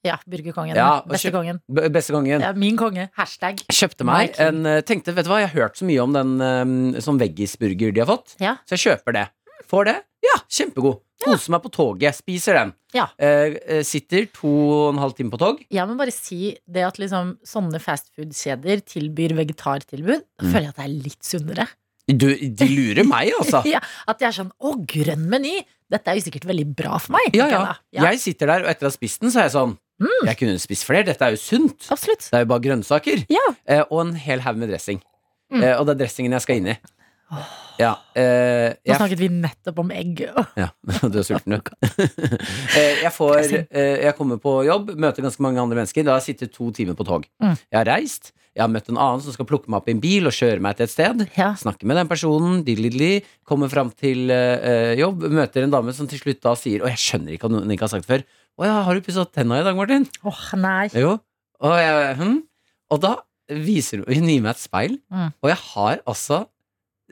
Ja, Burgerkongen.
Ja,
Beste kongen.
Beste kongen.
Ja, min konge. Hashtag.
Kjøpte meg en eh, Tenkte, vet du hva, jeg har hørt så mye om den um, sånn veggisburger de har fått,
Ja.
så jeg kjøper det. Får det? Ja, kjempegod. Koser meg på toget. Spiser den.
Ja.
Eh, eh, sitter to og en halv time på tog.
Jeg må bare si det at liksom sånne fastfood-kjeder tilbyr vegetartilbud. Da føler jeg at det er litt sunnere.
Du, de lurer meg, altså.
ja, at jeg er sånn Å, grønn meny! Dette er jo sikkert veldig bra for meg.
Ja, ja.
jeg ja.
Jeg sitter der, og etter å ha spist den, så er jeg sånn Jeg kunne spist flere. Dette er jo sunt.
Absolutt.
Det er jo bare grønnsaker.
Ja.
Eh, og en hel haug med dressing.
Mm.
Eh, og det er dressingen jeg skal inn i. Ja, eh,
Nå
jeg,
snakket vi nettopp om egg.
ja, du er sulten, du. Eh, jeg, får, eh, jeg kommer på jobb, møter ganske mange andre mennesker. Da har jeg sittet to timer på tog.
Mm.
Jeg har reist. Jeg har møtt en annen som skal plukke meg opp i en bil og kjøre meg til et sted.
Ja.
Snakker med den personen, dilidli, kommer fram til eh, jobb, møter en dame som til slutt da sier Og jeg skjønner ikke at noen ikke har sagt det før. Å ja, har du pussa tenna i dag, Martin?
Åh, nei.
Jo. Og, jeg, hm? og da viser hun Hun gir meg et speil,
Mm.
og jeg har altså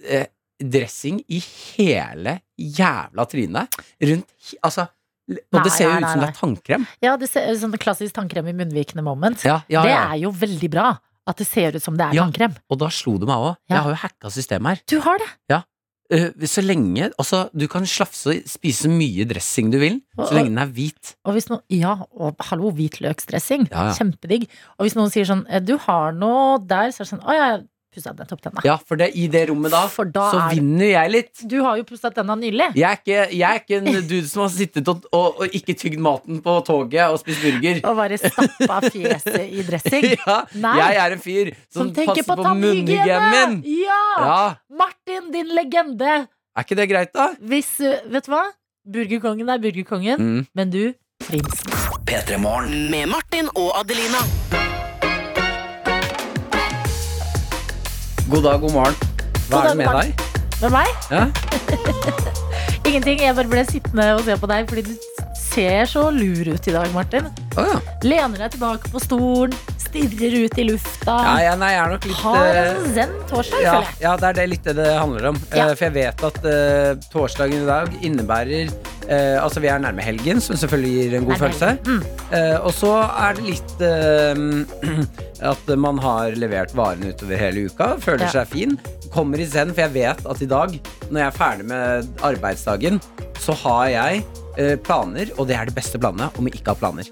eh, dressing i hele jævla trynet. Rundt Altså Og det ser jo ut som det er tannkrem.
Ja, det ser sånn klassisk tannkrem i munnvikene moment.
Ja, ja,
Det er jo veldig bra. At det ser ut som det er
Ja.
tannkrem.
Og da slo det meg òg.
Ja.
Jeg har jo hacka systemet her.
Du har det.
Ja. så lenge Altså, du kan slafse og spise så mye dressing du vil, så lenge den er hvit.
Og hvis noen, ja, og hallo, hvitløksdressing.
Ja, ja.
Kjempedigg. Og hvis noen sier sånn eh, Du har noe der, så er det sånn Å, jeg pussa nettopp tenna.
Ja, for det, i det rommet da,
For da
så
er
vinner jeg litt.
Du har jo pussa tenna nylig.
Jeg er, ikke, jeg er ikke en dude som har sittet og, og, og ikke tygd maten på toget og spist burger.
Og bare stappa fjeset i dressing.
Ja,
Nei.
jeg er en fyr som,
Som
passer
på
på, munnhygienen min.
Ja!
Ja,
Martin, din legende.
Er ikke det greit, da?
Hvis uh, Vet du hva? Burgerkongen er burgerkongen,
Mm.
men du prinsen.
P3 Morgen.
Med Martin og Adelina.
God dag, god morgen. Hva
God
er det med deg?
Med meg?
Ja?
Ingenting. Jeg bare ble sittende og se på deg fordi du ser så lur ut i dag, Martin.
Oh, ja.
Lener deg tilbake på stolen, stirrer ut i lufta.
Ja, ja, nei, jeg er nok litt
Har
eh,
en zen torsdag,
ja,
føler jeg.
ja, det er det litt det det handler om. Eh, for jeg vet at uh, torsdagen i dag innebærer eh, Altså, vi er nærme helgen, som selvfølgelig gir en god følelse.
Mm.
Eh, og så er det litt eh, at man har levert varene utover hele uka, føler
Ja.
seg fin. Kommer i zen, for jeg vet at i dag, når jeg er ferdig med arbeidsdagen, så har jeg eh, planer, og det er det beste planene, om jeg ikke har planer.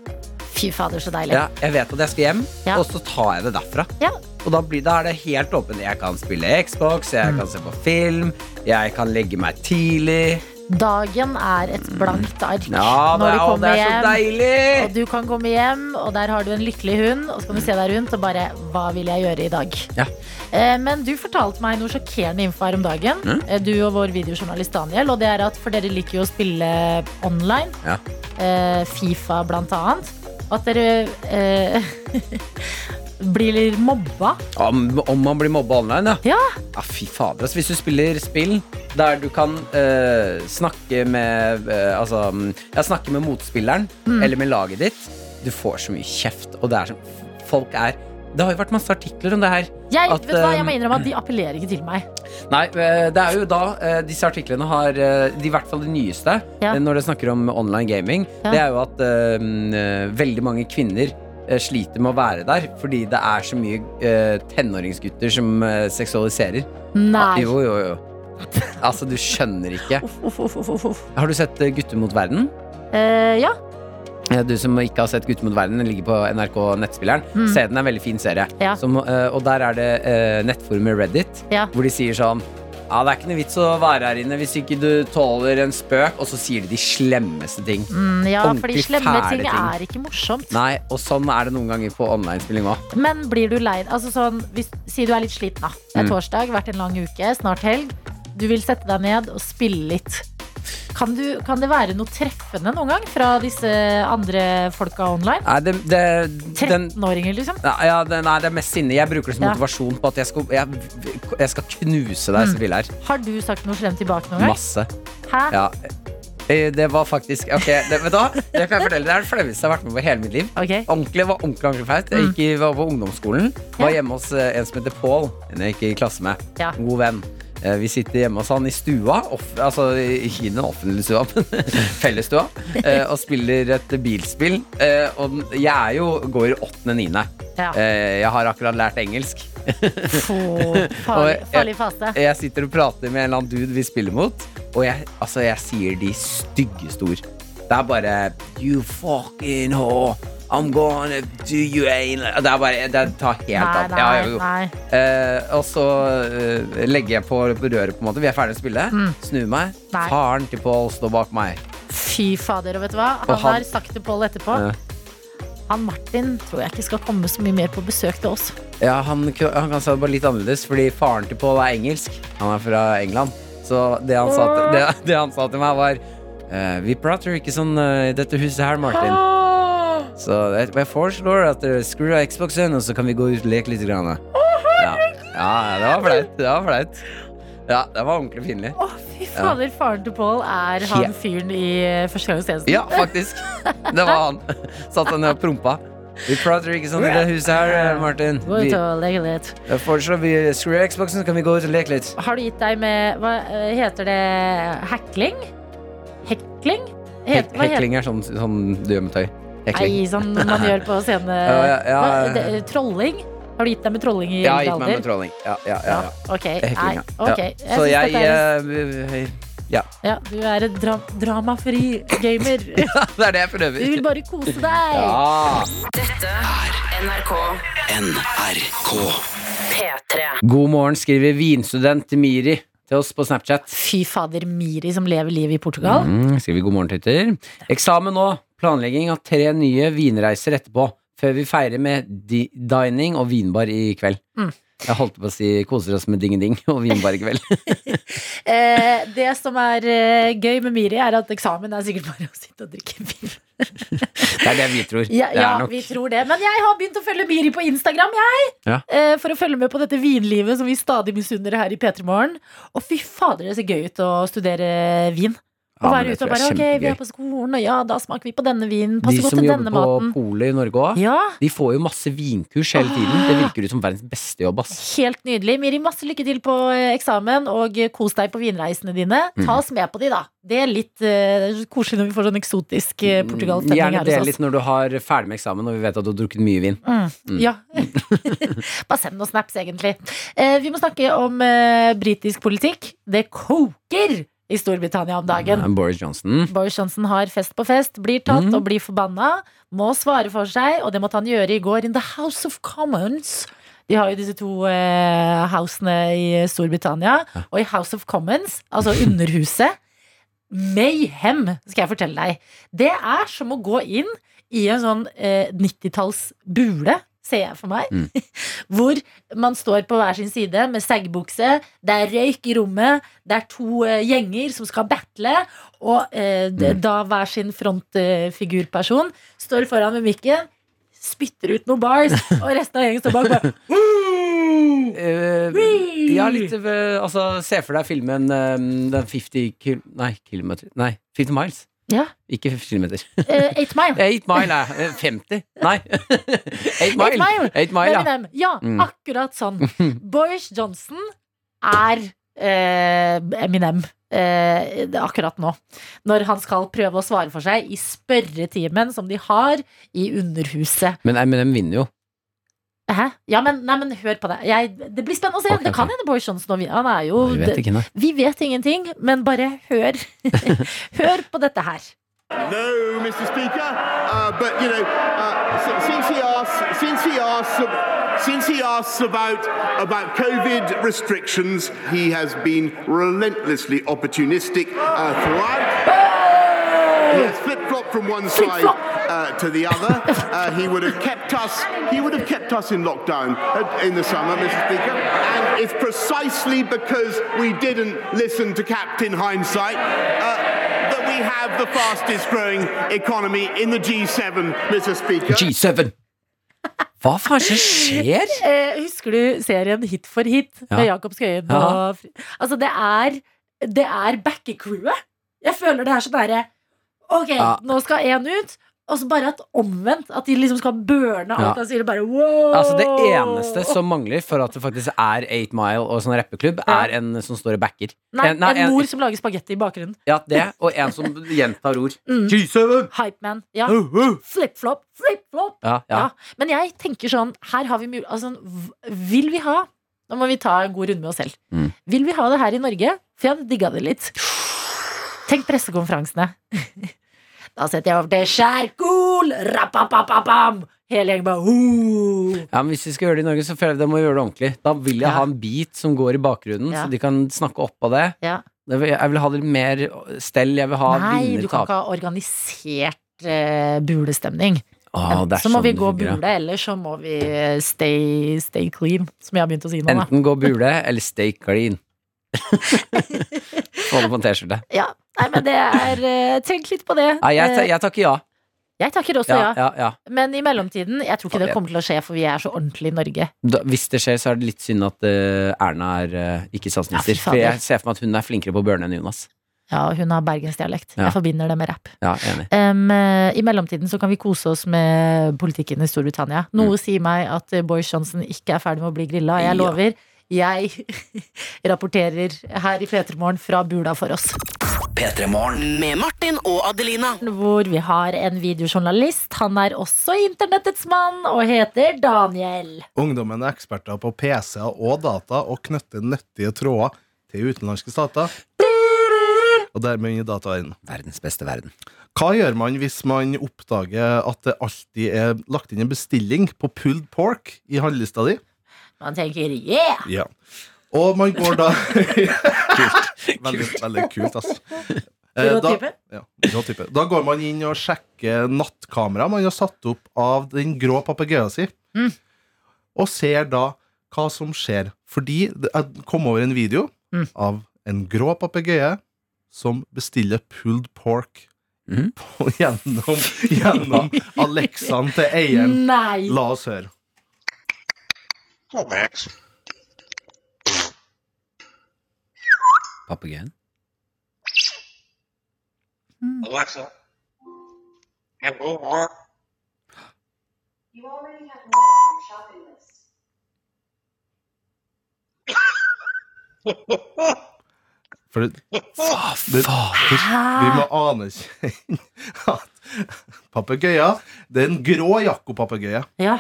Fy fader, så deilig.
Ja, jeg vet at jeg skal hjem,
Ja.
og så tar jeg det derfra.
Ja.
Og da, blir, da er det helt åpent. Jeg kan spille Xbox, jeg
Mm.
kan se på film, jeg kan legge meg tidlig.
Dagen er et blankt ark
Ja, det,
når du
er-
kommer
det er så
hjem.
deilig!
Og du kan komme hjem, og der har du en lykkelig hund, og så kan du se deg rundt og bare Hva vil jeg gjøre i dag?
Ja.
Eh, men du fortalte meg noe sjokkerende info her om dagen.
Mm.
Eh, Du og vår videojournalist Daniel. Og det er at for dere liker jo å spille online.
Ja.
Eh, Fifa blant annet. At dere eh, blir mobba.
Om, om man blir mobba online, ja.
Ja.
fy fader. Altså, hvis du spiller spill der du kan eh, snakke med eh, Altså jeg snakker snakke med motspilleren
Mm.
eller med laget ditt, du får så mye kjeft, og det er sånn Folk er Det har jo vært masse artikler om det her.
Jeg,
At,
vet hva, jeg
eh,
må innrømme at de appellerer ikke til meg.
Nei, det er jo da disse artiklene har de, I hvert fall de nyeste,
Ja.
når det snakker om online gaming,
Ja.
det er jo at mm, eh, veldig mange kvinner sliter med å være der fordi det er så mye uh, tenåringsgutter som uh, seksualiserer.
Nei.
Ah, jo, jo, jo. Altså, du skjønner ikke.
Uff, uff, uff.
Har du sett uh, Gutter mot verden?
Eh, ja.
Eh, Du som ikke har sett Gutter mot verden, den ligger på NRK Nettspilleren.
Mm.
Se den, er en veldig fin serie.
Ja.
Som, eh, og der er det nettforumet Reddit,
Ja.
hvor de sier sånn ja, Det er ikke noe vits å være her inne hvis ikke du tåler en spøk. Og så sier de de slemmeste ting.
Mm, ja, for
de
slemme ting
ting.
er ikke morsomt.
Nei, og sånn er det noen ganger på online-spilling òg.
Men blir du lei altså sånn, hvis, Si du er litt sliten, da. Det er
Mm.
torsdag, vært en lang uke, snart helg. Du vil sette deg ned og spille litt. Kan, du, kan det være noe treffende noen gang fra disse andre folka online?
Nei, det, det,
13-åringer, liksom?
ja, ja, det, nei, det er mest sinne. Jeg bruker det som
Ja.
motivasjon på at jeg skal, jeg, jeg skal knuse deg,
Mm.
vil her.
Har du sagt noe slemt tilbake noen gang?
Masse.
Hæ?
Ja. Eh, Det var faktisk Ok, det, vet du hva? Det kan jeg fortelle. Det er det flaueste jeg har vært med på hele mitt liv.
Okay.
Ordentlig, var ordentlig, ordentlig flaut. Jeg gikk i, var på ungdomsskolen. Var hjemme hos eh, en som heter Pål. En jeg gikk i klasse med.
Ja.
God venn. Eh, Vi sitter hjemme hos han i stua, off, altså ikke i den offentlige stua, men fellesstua, eh, og spiller et bilspill. Eh, Og jeg er jo, går i åttende, niende.
Ja.
Jeg har akkurat lært engelsk.
Få- Farlig, farlig fase.
Jeg sitter og prater med en eller annen dude vi spiller mot, og jeg, altså, jeg sier de styggeste ord. Det er bare You fucking whore. I'm gonna do you ain't Det er bare Det tar helt
Nei,
av. Jo.
nei, nei.
Eh, og så uh, legger jeg på røret, på en måte. Vi er ferdig å spille. Snur meg.
Mm. Nei.
Faren til Pål står bak meg.
Fy fader, og vet du hva? Han
han-
har sagt til Pål etterpå.
Ja.
Han Martin tror jeg ikke skal komme så mye mer på besøk til oss.
Ja, han, han kan si det bare litt annerledes, fordi faren til Pål er engelsk. Han er fra England. Så det han sa til, det, det han sa til meg, var uh, Vi prater ikke sånn eh, i dette huset her, Martin. Så jeg, foreslår at dere skrur av Xboxen, og så kan vi gå ut og leke litt. Grann. Ja. ja, det var flaut. Det var flaut. Ja, det var ordentlig pinlig.
Å, fy fader, faren til Pål er han fyren i Førstegangstjenesten.
Ja, faktisk. Det var han. Satt han ned og prompa. Vi prater ikke sånn i det huset her, eh, Martin.
Gå ut og leke litt.
jeg foreslår vi skrur av Xboxen, så kan vi gå ut og leke litt.
Har du gitt deg med Hva eh, heter det? Hekling? Hekling? Het,
Hekling er sånn, sånn du gjør med tøy.
Nei, sånn man gjør på scene...
Ja, ja, ja.
Trolling? Har du gitt deg med trolling i
Ja, gitt meg med trolling. Ja, ja, ja, ja.
Ok,
Hekling,
nei,
ja.
ok.
Ja.
Jeg
Så jeg
er-
eh, Ja.
Ja, du er en dra dramafri gamer.
ja, det er det jeg
Du vil bare kose deg.
Ja.
Dette er NRK
NRK.
P3.
God morgen, skriver vinstudent Miri til oss på Snapchat.
Fy fader, Miri som lever livet i Portugal.
Mm, skriver god morgen, Twitter. Eksamen nå. Planlegging av tre nye vinreiser etterpå. Før vi feirer med dining og vinbar i kveld.
Mm.
Jeg holdt på å si koser oss med ding-ding og vinbar i.
Eh, det som er eh, gøy med Miri, er at eksamen er sikkert bare å sitte og drikke vin.
Det er det vi tror.
Ja,
det
ja vi tror det. Men jeg har begynt å følge Miri på Instagram, jeg.
Ja.
Eh, for å følge med på dette vinlivet som vi stadig misunner her i P3 Morgen. Og fy fader, det ser gøy ut å studere vin.
Men
være ute og bare ok, vi er på skolen, og ja, da smaker vi på denne vinen.
De
Passer godt
som jobber på
maten.
polet i Norge òg,
Ja,
de får jo masse vinkurs hele tiden. Det virker ut som verdens beste jobb, ass.
helt nydelig. Miri, masse lykke til på eh, eksamen, og eh, kos deg på vinreisene dine. Ta oss med på de, da. Det er litt uh, koselig når vi får sånn eksotisk uh, Portugal-stemning
Gjerne
her
del
hos
litt når du har ferdig med eksamen og vi vet at du har drukket mye vin.
Mm.
Mm.
Ja. Bare send noen snaps, egentlig. Uh, vi må snakke om britisk politikk. Det koker i Storbritannia om dagen.
Ja, Boris Johnson.
Boris Johnson har fest på fest, blir tatt
Mm.
og blir forbanna. Må svare for seg, og det måtte han gjøre i går in the House of Commons. De har jo disse to eh, housene i Storbritannia. Og i House of Commons, altså Underhuset Mayhem, skal jeg fortelle deg. Det er som å gå inn i en sånn eh, 90-talls bule, ser jeg for meg. Hvor man står på hver sin side med seggbukse. Det er røyk i rommet. Det er to uh, gjenger som skal battle. Og uh, mm. da hver sin frontfigurperson står foran med mikken, spytter ut noen bars, og resten av gjengen står bak bare
Eh, ja, litt Altså, se for deg filmen den 50 kil... Nei, kilometer Nei, 50 miles.
Ja.
Ikke kilometer.
eh, Eight Mile.
Eight mile er eh, 50. Nei. Eight mile.
Eight Mile.
Eight mile, ja.
Ja,
Mm.
akkurat sånn. Boris Johnson er eh, Eminem eh, er akkurat nå. Når han skal prøve å svare for seg i spørretimen som de har i Underhuset.
Men Eminem vinner jo.
Hæ? Ja, men, nei, men hør på det. Jeg, det blir spennende å se.
Okay,
Det kan hende okay. Boris Johnson og vi, Han er jo
Vi vet ikke.
Vi vet ingenting, men bare hør. hør på dette her.
No, Mr. Speaker. Uh, but you know, uh, since he asked, since he asked since he asks about about COVID restrictions, he has been relentlessly opportunistic uh, throughout. He has flip flop from one side uh, to the other. Uh, he would have kept us. He would have kept us in lockdown uh, in the summer, Mr. Speaker. And it's precisely because we didn't listen to Captain Hindsight. Uh, that we have the fastest growing economy in the G7, Mr. Speaker.
G7! Hva faen som skjer?
Eh, husker du serien Hit for hit med
Ja.
Jakob Skøyen?
Ja.
Og, altså, det er, det er backecrewet Jeg føler det er sånn derre Ok,
Ja.
nå skal én ut. Og så bare at omvendt. At de liksom skal burne alt
Ja.
han sier. Bare wow!
Altså Det eneste som mangler for at det faktisk er 8 Mile og sånn rappeklubb, er en som står og backer.
Nei,
En-
mor som lager spagetti i bakgrunnen.
Ja, det, og en som gjentar ord.
Mm.
G7!
Hypeman. Ja.
Uh, uh.
Flip-flop, flip-flop.
Ja, ja.
Ja. Men jeg tenker sånn Her har vi mul altså, v- Vil vi ha Nå må vi ta en god runde med oss selv.
Mm.
Vil vi ha det her i Norge? For jeg hadde digga det litt. Tenk pressekonferansene. Da setter jeg over til Skjærkol! Rapapapapam! Hele gjengen bare uh.
Ja, men Hvis vi skal gjøre det i Norge, så føler jeg det må vi gjøre det ordentlig. Da vil jeg
Ja.
ha en beat som går i bakgrunnen,
Ja.
så de kan snakke opp av det.
Ja.
Jeg vil ha litt mer stell. Jeg vil ha
Nei,
vinner
du kan ikke ha organisert uh, bulestemning.
Er
så må
sånn
vi gå bule, eller så må vi eh, stay, stay clean, som jeg har begynt å si nå. Da.
Enten gå bule eller stay clean. Få det på en T-skjorte.
Ja. Nei, men det er eh, Tenk litt på det.
Nei, jeg,
Eh,
jeg takker ja.
jeg takker også
Ja,
ja.
ja, ja.
Men i mellomtiden, jeg tror ikke det kommer til å skje, for vi er så ordentlig i Norge.
Da, hvis det skjer, så er det litt synd at uh, Erna er uh, ikke statsminister. For jeg ser for meg at hun er flinkere på å enn Jonas.
Ja, hun har bergensdialekt.
Ja.
Jeg forbinder det med rapp.
Ja.
Eh, I mellomtiden så kan vi kose oss med politikken i Storbritannia. Noe sier meg at Boris Johnson ikke er ferdig med å bli grilla. Jeg lover. Jeg rapporterer her i P3 fra Bula for oss.
P3 Morgen.
Med Martin og Adelina.
Hvor vi har en videojournalist. Han er også internettets mann og heter Daniel.
Ungdommen er eksperter på PC-er og data og knytter nyttige tråder til utenlandske stater. Og dermed inn i dataverdenen.
Verdens beste verden.
Hva gjør man hvis man oppdager at det alltid er lagt inn en bestilling på pulled pork i handlelista di?
Man tenker yeah!
Ja. Og man går da Kult. Veldig, veldig kult, altså. Eh,
type?
da, ja, rå type. Da går man inn og sjekker nattkamera man har satt opp av den grå papegøyen si,
Mm.
og ser da hva som skjer. Fordi det- jeg kom over en video
Mm.
av en grå papegøye som bestiller pulled pork
Mm.
på, gjennom, gjennom Alexaen til eieren.
Nei!
La oss høre.
Papegøyen.
Alexa, have go walk.
For det, fader, vi må anerkjenne at papegøyer Det er en grå Jakko-papegøye
Ja.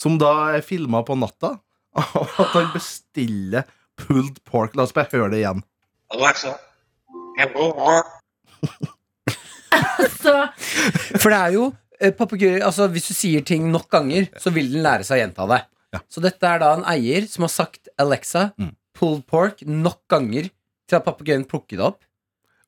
som da er filma på natta. Og at han bestiller pulled pork. La oss bare høre det igjen.
Alexa, have go walk.
Så
For det er jo eh, papegøyer altså, Hvis du sier ting nok ganger, så vil den lære seg å gjenta det.
Ja.
Så dette er da en eier som har sagt Alexa,
Mm.
pulled pork nok ganger til at papegøyen plukker det opp.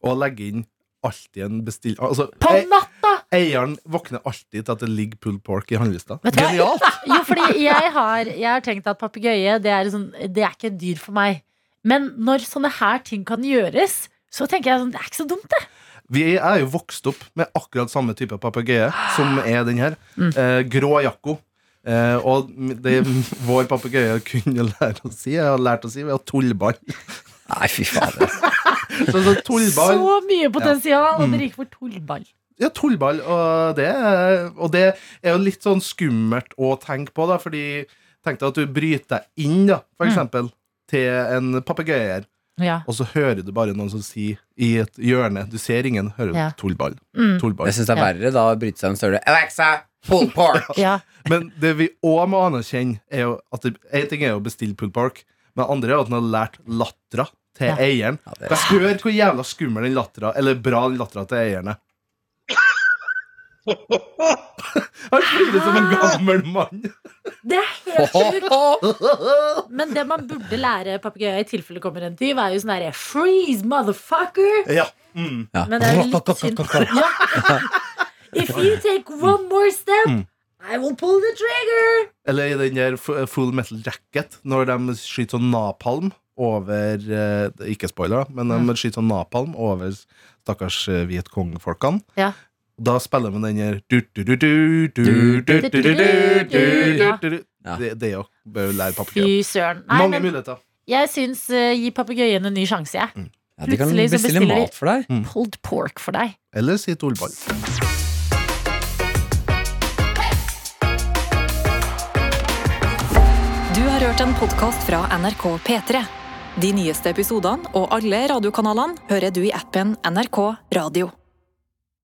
Og legger inn alltid en bestill... Altså,
på natta!
eieren våkner alltid til at det ligger pulled pork i handlelista. Genialt!
Jo, fordi jeg har, jeg har tenkt at papegøye det, er sånn, det er ikke et dyr for meg. Men når sånne her ting kan gjøres, så tenker jeg sånn, det er ikke så dumt, det.
Vi er jo vokst opp med akkurat samme type papegøye som er den her.
Mm.
Eh, grå Jakko. Eh, og det vår papegøye kunne lære å si, jeg har lært å si, ved å tullball.
Nei, fy fader.
Så, så tullball
Så mye potensial, og
Mm.
dere gikk for tullball.
Ja, tullball. Og det, og det er jo litt sånn skummelt å tenke på, da, fordi tenk deg at du bryter deg inn, da, for
Mm.
Til en papegøye,
Ja.
og så hører du bare noen som sier i et hjørne Du ser ingen, hører du
Ja.
tullball.
Mm.
tullball.
Jeg syns det er verre da å bryte seg en større Alexa, pull pork!
ja.
Men det vi òg må anerkjenne, er jo at én en ting er å bestille pull pork, men andre er at den har lært lattera til
Ja.
eieren.
Ja,
Hør hvor jævla skummel den lattera, eller bra den lattera til eieren er. Han flirer som en gammel mann.
Det er helt sjukt. Men det man burde lære papegøyer i tilfelle kommer en tyv, er jo sånn herre Freeze, motherfucker!
Ja. Mm.
Ja.
Men det er jo litt synd. Ja. If you take one more step,
Mm.
I will pull the trigger!
Eller i den der Full Metal Jacket, når de skyter sånn napalm over eh, det Ikke spoiler, da, men de skyter sånn napalm over stakkars eh, Vietcong-folkene.
Ja.
Og Da spiller man den
her
Det òg bør lære papegøyen. Mange muligheter.
Jeg syns gi papegøyen en ny sjanse, jeg.
Plutselig de kan bestille mat for deg.
Pulled pork for deg.
Eller si Olball.
Du har hørt en podkast fra NRK P3. De nyeste episodene og alle radiokanalene hører du i appen NRK Radio.